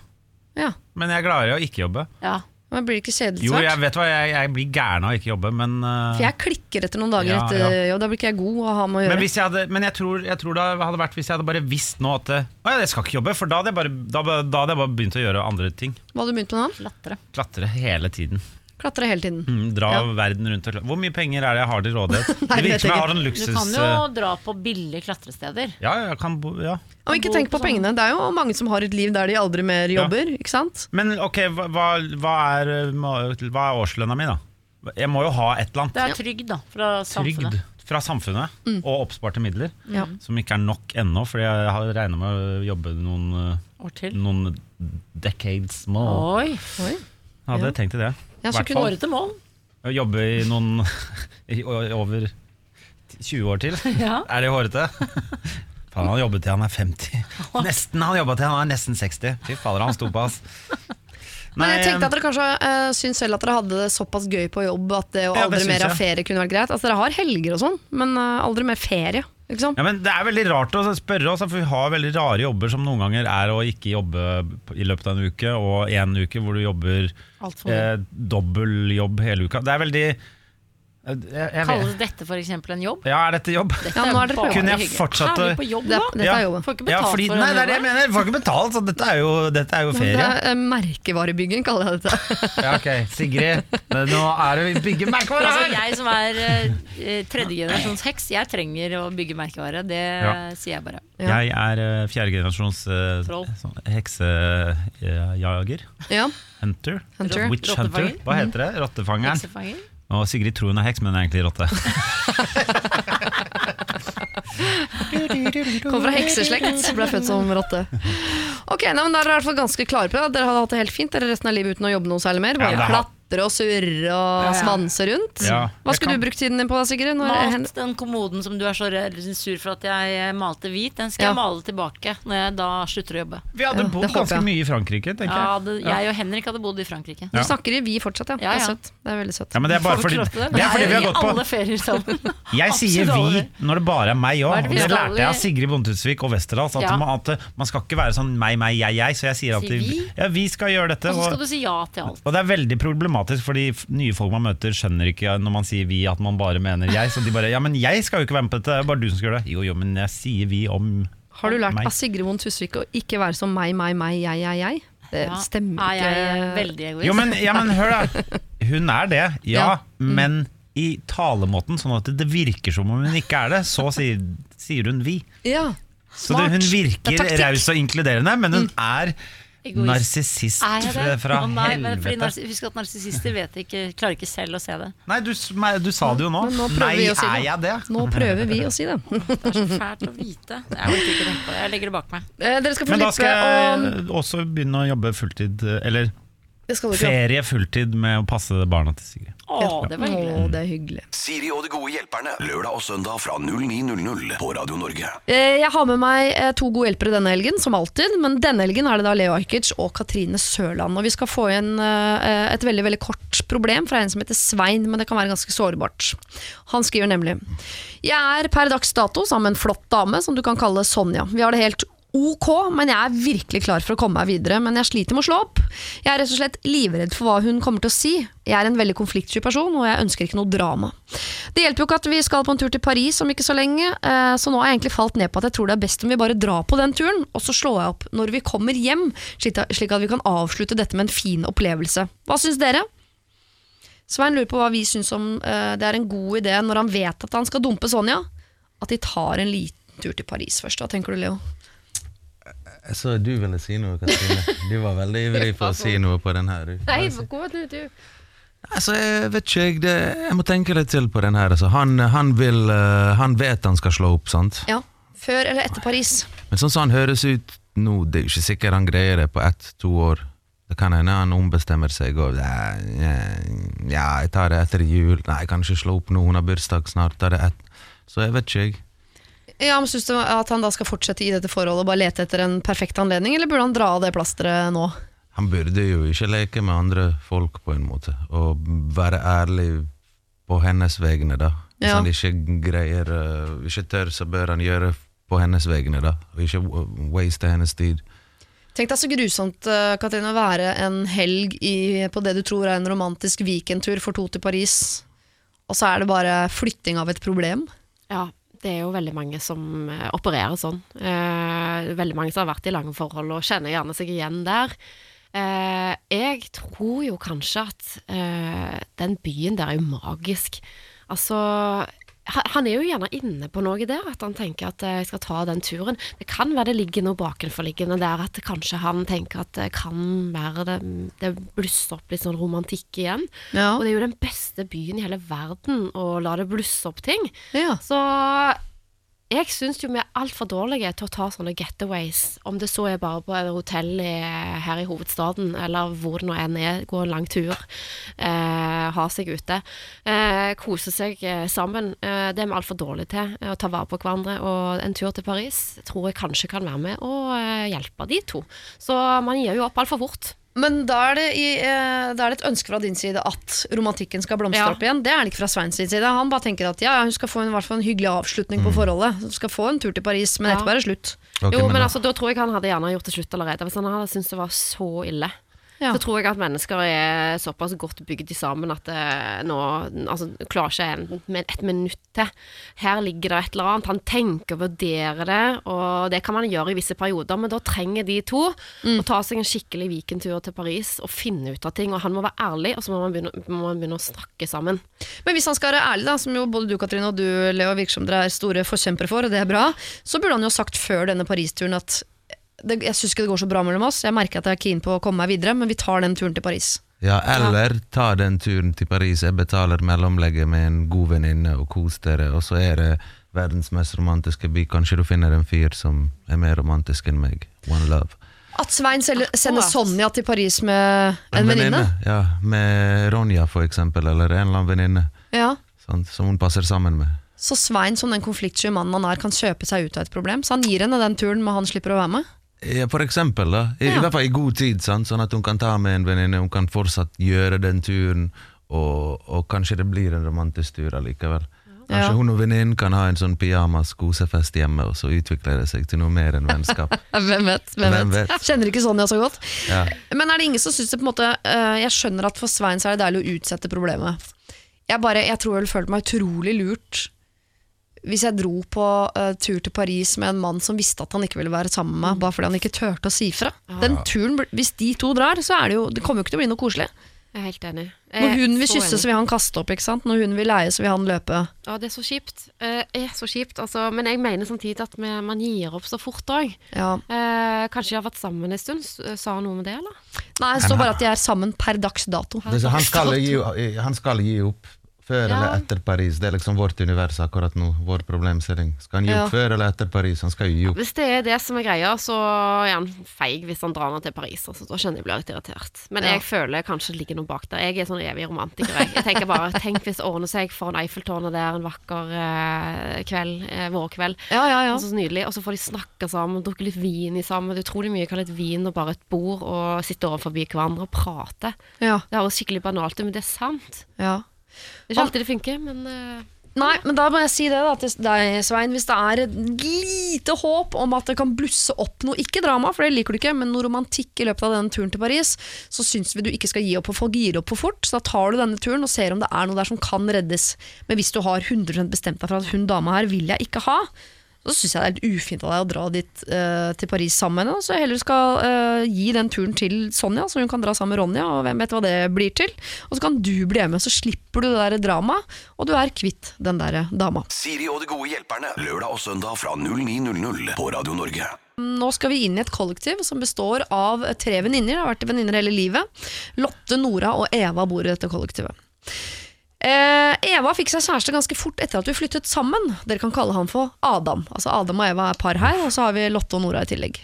Ja,
Men jeg er gladere i å ikke jobbe.
Ja.
men Blir det ikke kjedelig
Jo, jeg vet hva, jeg, jeg blir gæren av å ikke jobbe, men uh,
For jeg klikker etter noen dager
Ja,
etter
ja.
jobb. Da blir ikke jeg god å ha med å
Men,
gjøre.
hvis jeg hadde, men jeg tror, jeg tror det hadde vært hvis jeg hadde bare visst nå at eh, Å ja, jeg skal ikke jobbe, for da hadde jeg bare, da, da hadde jeg bare begynt å gjøre andre ting.
Hva hadde du begynt med nå?
Klatre.
Klatre hele tiden.
Klatre hele tiden.
Mm, dra
Ja.
verden rundt. og klatre. Hvor mye penger er det jeg har til rådighet?
Nei,
Det
det
virker som
jeg
har en
Du kan jo
eh,
dra på billige klatresteder.
Ja, jeg kan bo, ja.
Og ikke tenk på pengene. Det er jo mange som har et liv der de aldri mer
Ja.
jobber. Ikke sant?
Men ok, hva, hva, er, hva er årslønna mi, da? Jeg må jo ha et eller annet.
Det er trygd, da, fra samfunnet.
Trygd fra samfunnet og oppsparte midler.
Mm. Ja.
Som ikke er nok ennå, fordi jeg har regna med å jobbe noen,
År til.
noen decades more.
Oi.
Oi.
Jeg ja. tenkt til det.
Ja, så kunne-
året
til mål.
Jobbe i noen i over 20 år til.
Ja.
Er det hårete? Faen, han har jobbet til han er 50. Nesten han jobbet til han er nesten 60. Fy fader, han sto på, ass.
Men jeg tenkte at dere kanskje uh, syns selv at dere hadde det såpass gøy på jobb at det å
Ja, det
aldri mer ha ferie kunne vært greit. Altså Dere har helger og sånn, men uh, aldri mer ferie.
Ja, men Det er veldig rart å spørre oss, for vi har veldig rare jobber som noen ganger er å ikke jobbe i løpet av en uke, og en uke hvor du jobber
eh, dobbel
eh, hele uka. Det er veldig
Kalles dette for eksempel en jobb?
Ja, er dette jobb?
Ja, nå er.
Kunne jeg fortsatt
vi på jobb da?
er, dette
Ja.
er jobben.
Får ikke
ja, fordi,
for
Nei, det er det jeg mener! Du får ikke betalt, så dette er jo, dette er jo
Det
ferie.
er eh, merkevarebygging, kaller jeg dette.
Ja, ok, Sigrid, men nå er det vi bygger her!
Altså, jeg som er uh, tredjegenerasjons heks, jeg trenger å bygge merkevare. Det
Ja.
sier jeg bare.
Ja.
Jeg er uh, fjerdegenerasjons uh,
Troll.
heksejager.
Ja.
Hunter.
Hunter.
Witch hunter. Hva heter det? Rottefangeren. Og Sigrid tror hun er heks, men hun er egentlig rotte.
Kom fra hekseslekt, ble født som rotte. Ok, nei, men Da er dere i hvert fall ganske klare på det. Dere hadde hatt det helt fint dere resten av livet uten å jobbe noe særlig mer. Bare
Ja, det
klatre og surre og svanser rundt.
Ja,
Hva skulle
kan-
du brukt tiden din på da, Sigrid? Når
Malt den kommoden som du er så sur for at jeg malte hvit, den skal
Ja.
jeg male tilbake når jeg da slutter å jobbe.
Vi hadde
Ja,
bodd ganske mye i Frankrike, tenker
Ja,
jeg.
det, jeg og Henrik hadde bodd i Frankrike.
Du snakker i vi fortsatt, ja.
Ja,
Det er søtt. Det er veldig søtt.
Ja, men det er bare fordi,
det.
det er fordi vi har gått på
alle ferier sammen.
Jeg sier vi når det bare er meg òg.
det
lærte jeg av Sigrid Bonde-Tusvik og Westerdals. At,
Ja.
man, at man skal ikke være sånn meg, meg, jeg, jeg. Så jeg sier alltid
vi?
ja, vi skal gjøre dette.
Og så skal du si ja til alt.
og det er veldig problematisk, fordi nye folk man møter, skjønner ikke når man sier vi at man bare mener jeg. Så de bare ja, men jeg skal jo ikke være med på dette, det er bare du som skal gjøre det. Jo, jo, men jeg sier vi om
Har du lært
meg.
av Sigrid Vondt Tusvik å ikke være som meg, meg, meg, jeg, jeg, jeg? Det
Ja.
stemmer
Er jeg
ikke.
veldig egoist?
Jo, men, ja, men hør da Hun er det, ja,
Ja. Mm.
Men i talemåten Sånn at det virker som om hun ikke er det Så sier, sier hun vi
Ja.
Så det, hun virker
er. Mm.
raus og inkluderende Men hun er
Egoist.
Narsissist fra
oh, nei,
helvete
Husk at narsissister vet ikke, klarer ikke selv å se det.
Nei, du, du sa det jo nå
nå
Nei,
si
er jeg det?
Nå prøver vi å si det.
Det er så fælt å vite. Jeg orker ikke tenke på det. Jeg legger det bak meg.
Eh, Dere skal få
Men da skal
jeg
jeg også begynne å jobbe fulltid Eller
ikke ha.
ferie fulltid med å passe barna til Sigrid
Å, det var hyggelig.
Å, det er hyggelig.
Siri og de gode hjelperne. Lørdag og søndag fra 09.00 på Radio Norge.
Eh, Jeg har med meg eh, to gode hjelpere denne helgen, som alltid. Men denne helgen er det da Leo Ajkic og Katrine Sørland. Og vi skal få inn eh, et veldig veldig kort problem fra en som heter Svein, men det kan være ganske sårbart. Han skriver nemlig Jeg er per dags dato sammen med en flott dame som du kan kalle Sonja. Vi har det helt Ok, men jeg er virkelig klar for å komme meg videre, men jeg sliter med å slå opp. Jeg er rett og slett livredd for hva hun kommer til å si. Jeg er en veldig konfliktsky person, og jeg ønsker ikke noe drama. Det hjelper jo ikke at vi skal på en tur til Paris om ikke så lenge, eh, så nå har jeg egentlig falt ned på at jeg tror det er best om vi bare drar på den turen, og så slår jeg opp når vi kommer hjem, slik at vi kan avslutte dette med en fin opplevelse. Hva syns dere? Svein lurer på hva vi syns om eh, det er en god idé når han vet at han skal dumpe Sonja, at de tar en liten tur til Paris først. Hva tenker du, Leo?
Jeg så du ville si noe, Katrine. Du var veldig ivrig for å si noe på den her.
Nei, gå du, du.
Altså, jeg vet ikke, jeg, det, jeg må tenke litt til på den her. Altså. Han, han, vil, eh, han vet han skal slå opp, sant?
Ja, før eller etter Paris.
Men sånn som han høres ut nå, det er jo ikke sikkert han greier det på ett-to år. Det kan hende han ombestemmer seg og ja, ja, ja, jeg tar det etter jul. Nei, jeg kan ikke slå opp nå, hun har bursdag snart. Tar det ett. Så jeg vet ikke, jeg.
Ja, men Syns du at han da skal fortsette i dette forholdet og bare lete etter en perfekt anledning, eller burde han dra av det plasteret nå?
Han burde jo ikke leke med andre folk, på en måte, og være ærlig på hennes vegne, da. Hvis
Ja.
han ikke greier eh, Ikke tør, så bør han gjøre på hennes vegne, da. Og ikke waste hennes tid.
Tenk deg så grusomt eh, Katrine, å være en helg i, på det du tror er en romantisk weekendtur for to til Paris, og så er det bare flytting av et problem.
Ja, det er jo veldig mange som eh, opererer sånn. Eh, veldig mange som har vært i lange forhold og kjenner gjerne seg igjen der. Eh, jeg tror jo kanskje at den byen der er jo magisk. Altså han er jo gjerne inne på noe der, at han tenker at eh, jeg skal ta den turen. Det kan være det ligger noe bakenforliggende der, at kanskje han tenker at det kan være det, det blusser opp litt sånn romantikk igjen.
Ja.
Og det er jo den beste byen i hele verden å la det blusse opp ting.
Ja.
Så jeg syns jo vi er altfor dårlige til å ta sånne getaways, om det så er bare på et hotell her i hovedstaden, eller hvor det nå enn er, gå en lang tur, eh, ha seg ute, eh, kose seg eh, sammen. Eh, det er vi altfor dårlige til, eh, å ta vare på hverandre, og en tur til Paris tror jeg kanskje kan være med å eh, hjelpe de to. Så man gir jo opp altfor fort.
Men da er, det i, eh, da er det et ønske fra din side at romantikken skal blomstre
Ja.
opp igjen. Det er det ikke fra Sveins side. Han bare tenker at ja, hun skal få en, i hvert fall en hyggelig avslutning på forholdet. Hun skal få en tur til Paris, men
Ja.
etterpå er det slutt.
Okay,
jo, men
da-
altså, da tror jeg han hadde gjerne gjort det slutt allerede. Hvis han hadde syntes det var så ille.
Ja.
Så tror jeg at mennesker er såpass godt bygd sammen at det nå altså, klarer ikke en, med et minutt til. Her ligger det et eller annet. Han tenker og vurderer det, og det kan man gjøre i visse perioder, men da trenger de to å ta seg en skikkelig weekendtur til Paris og finne ut av ting. Og han må være ærlig, og så må man begynne, må man begynne å snakke sammen.
Men hvis han skal være ærlig, da, som jo både du Katrine og du Leo virker som dere er store forkjempere for, og det er bra, så burde han jo sagt før denne Paris-turen at det, jeg syns ikke det går så bra mellom oss. Jeg merker at jeg er keen på å komme meg videre, men vi tar den turen til Paris.
Ja, eller ta den turen til Paris. Jeg betaler mellomlegget med en god venninne og kos dere, og så er det verdens mest romantiske by. Kanskje du finner en fyr som er mer romantisk enn meg. One love.
At Svein sender Sonja til Paris med en venninne.
Ja, med Ronja for eksempel, eller en eller annen venninne
Ja.
Sånn, som hun passer sammen med.
Så Svein, som den konfliktsky mannen han er, kan kjøpe seg ut av et problem. Så han gir henne den turen, men han slipper å være med.
Ja, for eksempel, da. I,
Ja.
I hvert fall i god tid, sant? sånn at hun kan ta med en venninne, hun kan fortsatt gjøre den turen, og, og kanskje det blir en romantisk tur allikevel. Kanskje
Ja.
hun og venninnen kan ha en sånn pyjamas kosefest hjemme, og så utvikler det seg til noe mer enn vennskap.
Hvem vet? Hvem
Hvem
vet?
vet?
Kjenner ikke Sonja så godt.
Ja.
Men er det ingen som syns det på en måte uh, Jeg skjønner at for Svein så er det deilig å utsette problemet. Jeg, bare, jeg tror jeg ville følt meg utrolig lurt hvis jeg dro på uh, tur til Paris med en mann som visste at han ikke ville være sammen med meg, bare fordi han ikke turte å si fra. Den turen, Hvis de to drar, så er det jo Det kommer jo ikke til å bli noe koselig.
Jeg er helt enig. Jeg
Når hun vil kysse,
enig.
så vil han kaste opp. ikke sant? Når hun vil leie, så vil han løpe.
Ja, det er så kjipt. Eh, er så kjipt, altså. Men jeg mener samtidig at man gir opp så fort òg.
Ja.
Eh, kanskje de har vært sammen en stund. Sa han noe med det, eller?
Nei, det står bare at de er sammen per dags dato.
Per dags dato. han, skal gi, han skal gi opp før
Ja.
eller etter Paris. Det er liksom vårt univers akkurat nå, vår problemstilling. Skal han gi
Ja.
før eller etter Paris? Han skal jo gi opp.
Hvis det er det som er greia, så er han feig hvis han drar ned til Paris. Altså, da skjønner jeg blir litt irritert. Men
Ja.
jeg føler kanskje det ligger noe bak der. Jeg er sånn evig romantiker. Jeg, jeg tenker bare, Tenk hvis det ordner seg foran Eiffeltårnet der en vakker eh, kveld, eh, vårkveld.
Ja, ja, ja.
Altså, så nydelig. Og så får de snakke sammen, drukke litt vin i sammen. Det utrolig mye kan litt vin og bare et bord og sitte overfor hverandre og prate.
Ja,
Det høres skikkelig banalt ut, men det er sant.
ja.
Det er ikke alltid det funker, men eh,
Nei, men da må jeg si det da til deg, Svein. Hvis det er et lite håp om at det kan blusse opp noe, ikke drama, for det liker du ikke, men noe romantikk i løpet av denne turen til Paris, så syns vi du ikke skal gi opp, for folk gir opp for fort. Så da tar du denne turen og ser om det er noe der som kan reddes. Men hvis du har 100 bestemt deg for at hun dama her vil jeg ikke ha, så syns jeg det er helt ufint av deg å dra dit uh, til Paris sammen med henne. Så jeg heller skal uh, gi den turen til Sonja, så hun kan dra sammen med Ronja, og hvem vet hva det blir til. Og så kan du bli hjemme, så slipper du det der dramaet, og du er kvitt den der dama.
Siri og de gode hjelperne. Lørdag og søndag fra 09.00 på Radio Norge.
Nå skal vi inn i et kollektiv som består av tre venninner. Har vært venninner hele livet. Lotte, Nora og Eva bor i dette kollektivet. Eh, Eva fikk seg kjæreste ganske fort etter at vi flyttet sammen. Dere kan kalle han for Adam. Altså Adam og Eva er par her, og så har vi Lotte og Nora i tillegg.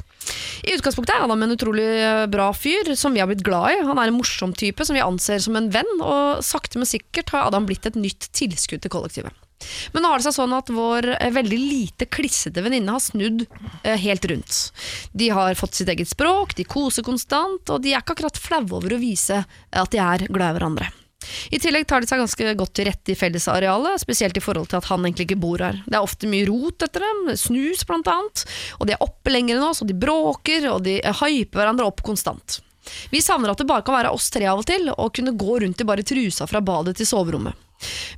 I utgangspunktet er Adam en utrolig eh, bra fyr som vi har blitt glad i. Han er en morsom type som vi anser som en venn, og sakte, men sikkert har Adam blitt et nytt tilskudd til kollektivet. Men nå har det seg sånn at vår eh, veldig lite klissete venninne har snudd eh, helt rundt. De har fått sitt eget språk, de koser konstant, og de er ikke akkurat flaue over å vise at de er glad i hverandre. I tillegg tar de seg ganske godt til rette i fellesarealet, spesielt i forhold til at han egentlig ikke bor her. Det er ofte mye rot etter dem, snus blant annet, og de er oppe lenger enn oss, og de bråker, og de hyper hverandre opp konstant. Vi savner at det bare kan være oss tre av og til, og kunne gå rundt i bare trusa fra badet til soverommet.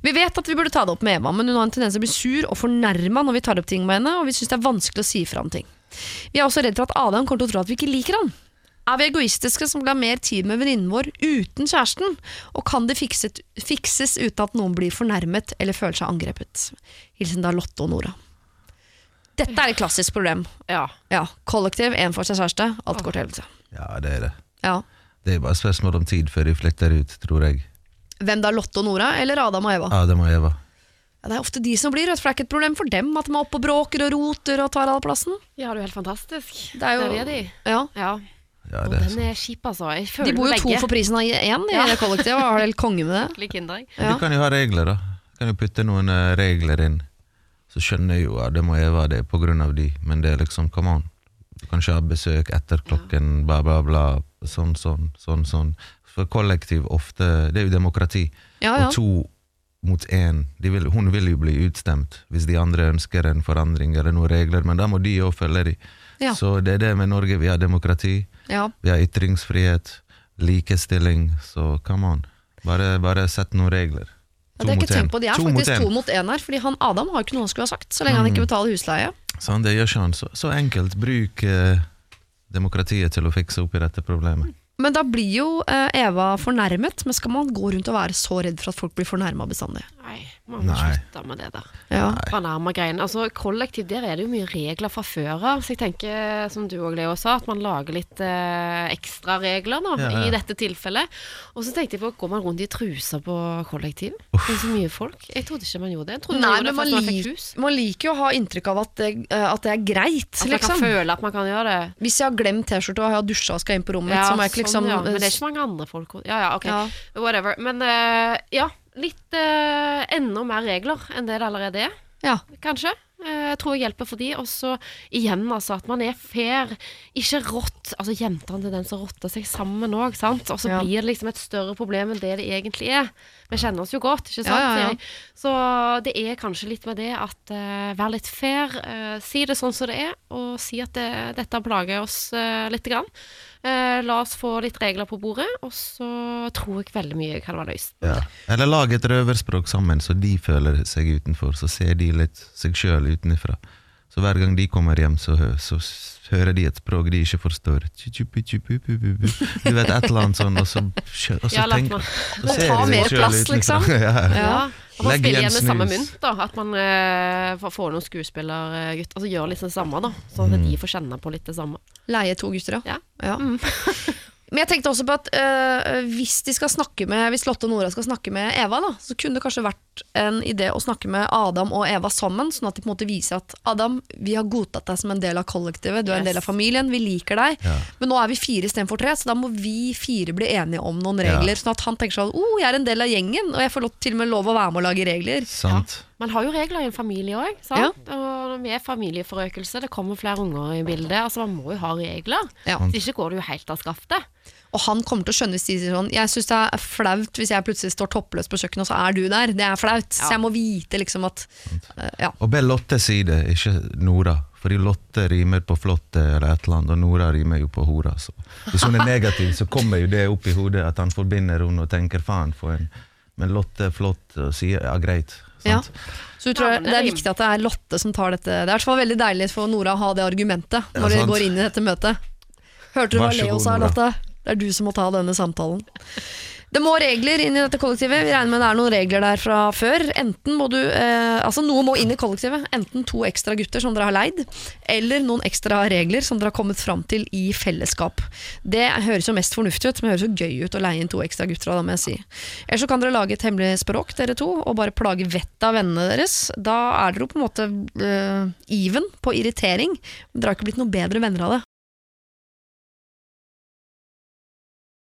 Vi vet at vi burde ta det opp med Eva, men hun har en tendens til å bli sur og fornærma når vi tar opp ting med henne, og vi syns det er vanskelig å si fra om ting. Vi er også redd for at Adam kommer til å tro at vi ikke liker han. Er vi egoistiske som vil ha mer tid med venninnen vår uten kjæresten? Og kan det fikset, fikses uten at noen blir fornærmet eller føler seg angrepet? Hilsen da Lotte og Nora. Dette er et klassisk problem.
ja.
Ja, Kollektiv, én for seg kjæreste, alt går til helvete.
Ja, det er det.
Ja.
Det er bare spørsmål om tid før de flytter ut, tror jeg.
Hvem da, Lotte og Nora, eller Adam og Eva?
Adam og Eva.
Ja, det er ofte de som blir, rødt, for det er ikke et problem for dem at de er oppe og bråker og roter og tar all plassen.
ja, det er jo helt fantastisk.
Det er jo-
Der er de.
Ja.
Ja.
Ja,
Og den er kjip, altså. Jeg føler
De bor jo to for prisen av én i
Ja.
det kollektivet, og har helt konge med det.
Lik
Ja.
Du kan jo ha regler, da. Du kan jo putte noen eh, regler inn. Så skjønner jeg jo at det må Eva, det er på grunn av de, men det er liksom, come on. Du kan ikke ha besøk etter klokken bla, bla, bla sånn, sånn, sånn, sånn. For kollektiv ofte Det er jo demokrati.
Ja, ja.
Og to mot én. De vil, hun vil jo bli utstemt hvis de andre ønsker en forandring eller noen regler, men da må de òg følge de.
Ja.
Så det er det med Norge. Vi har demokrati,
Ja.
vi har ytringsfrihet, likestilling, så come on. Bare, bare sett noen regler.
Ja, det er ikke tempo. De er
To
faktisk
mot
to mot én her, fordi han Adam har jo ikke noe han skulle ha sagt, så lenge han
Mm.
ikke betaler husleie.
Sånn, det gjør ikke han. Så, så enkelt. Bruk eh, demokratiet til å fikse opp i dette problemet.
Men da blir jo eh, Eva fornærmet, men skal man gå rundt og være så redd for at folk blir fornærma bestandig?
Nei, man må
Nei.
slutte med det der.
Ja.
Fornærma greiene. Altså, kollektiv, der er det jo mye regler fra før av. Så jeg tenker, som du og Leo sa, at man lager litt eh, ekstra regler da,
Ja, ja.
i dette tilfellet. Og så tenkte jeg på, går man rundt i truser på kollektiv? Det er så mye folk. Jeg trodde ikke man gjorde det. Jeg trodde
Nei,
man
men
gjorde det
man,
man
lik, man liker jo å ha inntrykk av at det, eh, at det er greit,
At man
liksom.
kan føle at man kan gjøre det.
Hvis jeg har glemt T-skjorta og jeg har dusja og skal inn på rommet,
Ja,
så må jeg ikke liksom
sånn, ja. Men det er ikke mange andre folk Ja, ja, ok.
Ja.
Whatever. Men uh, ja, litt eh, enda mer regler enn det det allerede er.
Ja.
Kanskje. Eh, Jeg tror jeg hjelper for de. Og så igjen, altså, at man er fair. Ikke rått. Altså, jentene til den som rotter seg sammen òg, sant. Og så
Ja.
blir det liksom et større problem enn det det egentlig er. Vi kjenner oss jo godt, ikke sant.
Ja, ja, ja.
Så det er kanskje litt med det at uh, vær litt fair. uh, si det sånn som det er, og si at det, dette plager oss uh, lite grann. Uh, la oss få litt regler på bordet, og så tror jeg veldig mye kan være løst.
Ja. Eller lag et røverspråk sammen, så de føler seg utenfor. Så ser de litt seg sjøl utenfra. Så hver gang de kommer hjem, så, så hører de et språk de ikke forstår. Du vet, et eller annet sånn, og så, og så
Ja, la
tenk-
meg-
ser
ta mer plass,
utenfra.
liksom.
ja.
Ja. Og man spiller
igjen
med samme mynt, da. At man eh, får- får noen skuespillergutter Altså gjør litt det samme, da. Sånn at de får kjenne på litt det samme.
Leie to gutter, da. ja.
Ja. Mm.
Men jeg tenkte også på at øh, hvis de skal med Hvis Lotte og Nora skal snakke med Eva, da, så kunne det kanskje vært en idé å snakke med Adam og Eva sammen, sånn at de på en måte viser at Adam, vi har godtatt deg som en del av kollektivet, du er en del av familien, vi liker deg,
Ja.
men nå er vi fire istedenfor tre, så da må vi fire bli enige om noen regler.
Ja.
Sånn at han tenker sånn oh, jeg er en del av gjengen, og jeg får lov, til og med lov å være med å lage regler.
Sant.
Man har jo regler i en familie òg. Og med familieforøkelse, det kommer flere unger i bildet. Altså Man må jo ha regler.
Ja.
Hvis ikke går det jo helt av skaftet.
Og han kommer til å skjønne hvis de sier sånn Jeg syns det er flaut hvis jeg plutselig står toppløs på kjøkkenet, og så er du der. Det er flaut. Så jeg må vite liksom at uh, Ja.
Og be Lotte si det, ikke Nora. Fordi Lotte rimer på flotte eller et eller annet, og Nora rimer jo på hora. Så. Hvis hun er negativ, så kommer jo det opp i hodet at han forbinder henne og tenker faen for en Men Lotte er flott og sier ja, greit.
Ja. Så du tror
det
det er viktig at det er Lotte som tar dette. Det er i hvert fall veldig deilig for Nora å ha det argumentet
Ja,
når de går inn i dette møtet. Hørte du hva Leo sa, Lotte? Det er du som må ta denne samtalen. Det må regler inn i dette kollektivet. Vi regner med det er noen regler der fra før. Enten må du, eh, altså Noe må inn i kollektivet. Enten to ekstra gutter som dere har leid, eller noen ekstra regler som dere har kommet fram til i fellesskap. Det høres jo mest fornuftig ut, men det høres jo gøy ut å leie inn to ekstra gutter. Da må jeg si. Eller så kan dere lage et hemmelig språk, dere to, og bare plage vettet av vennene deres. Da er dere jo på en måte eh, even på irritering. Men dere har ikke blitt noe bedre venner av det.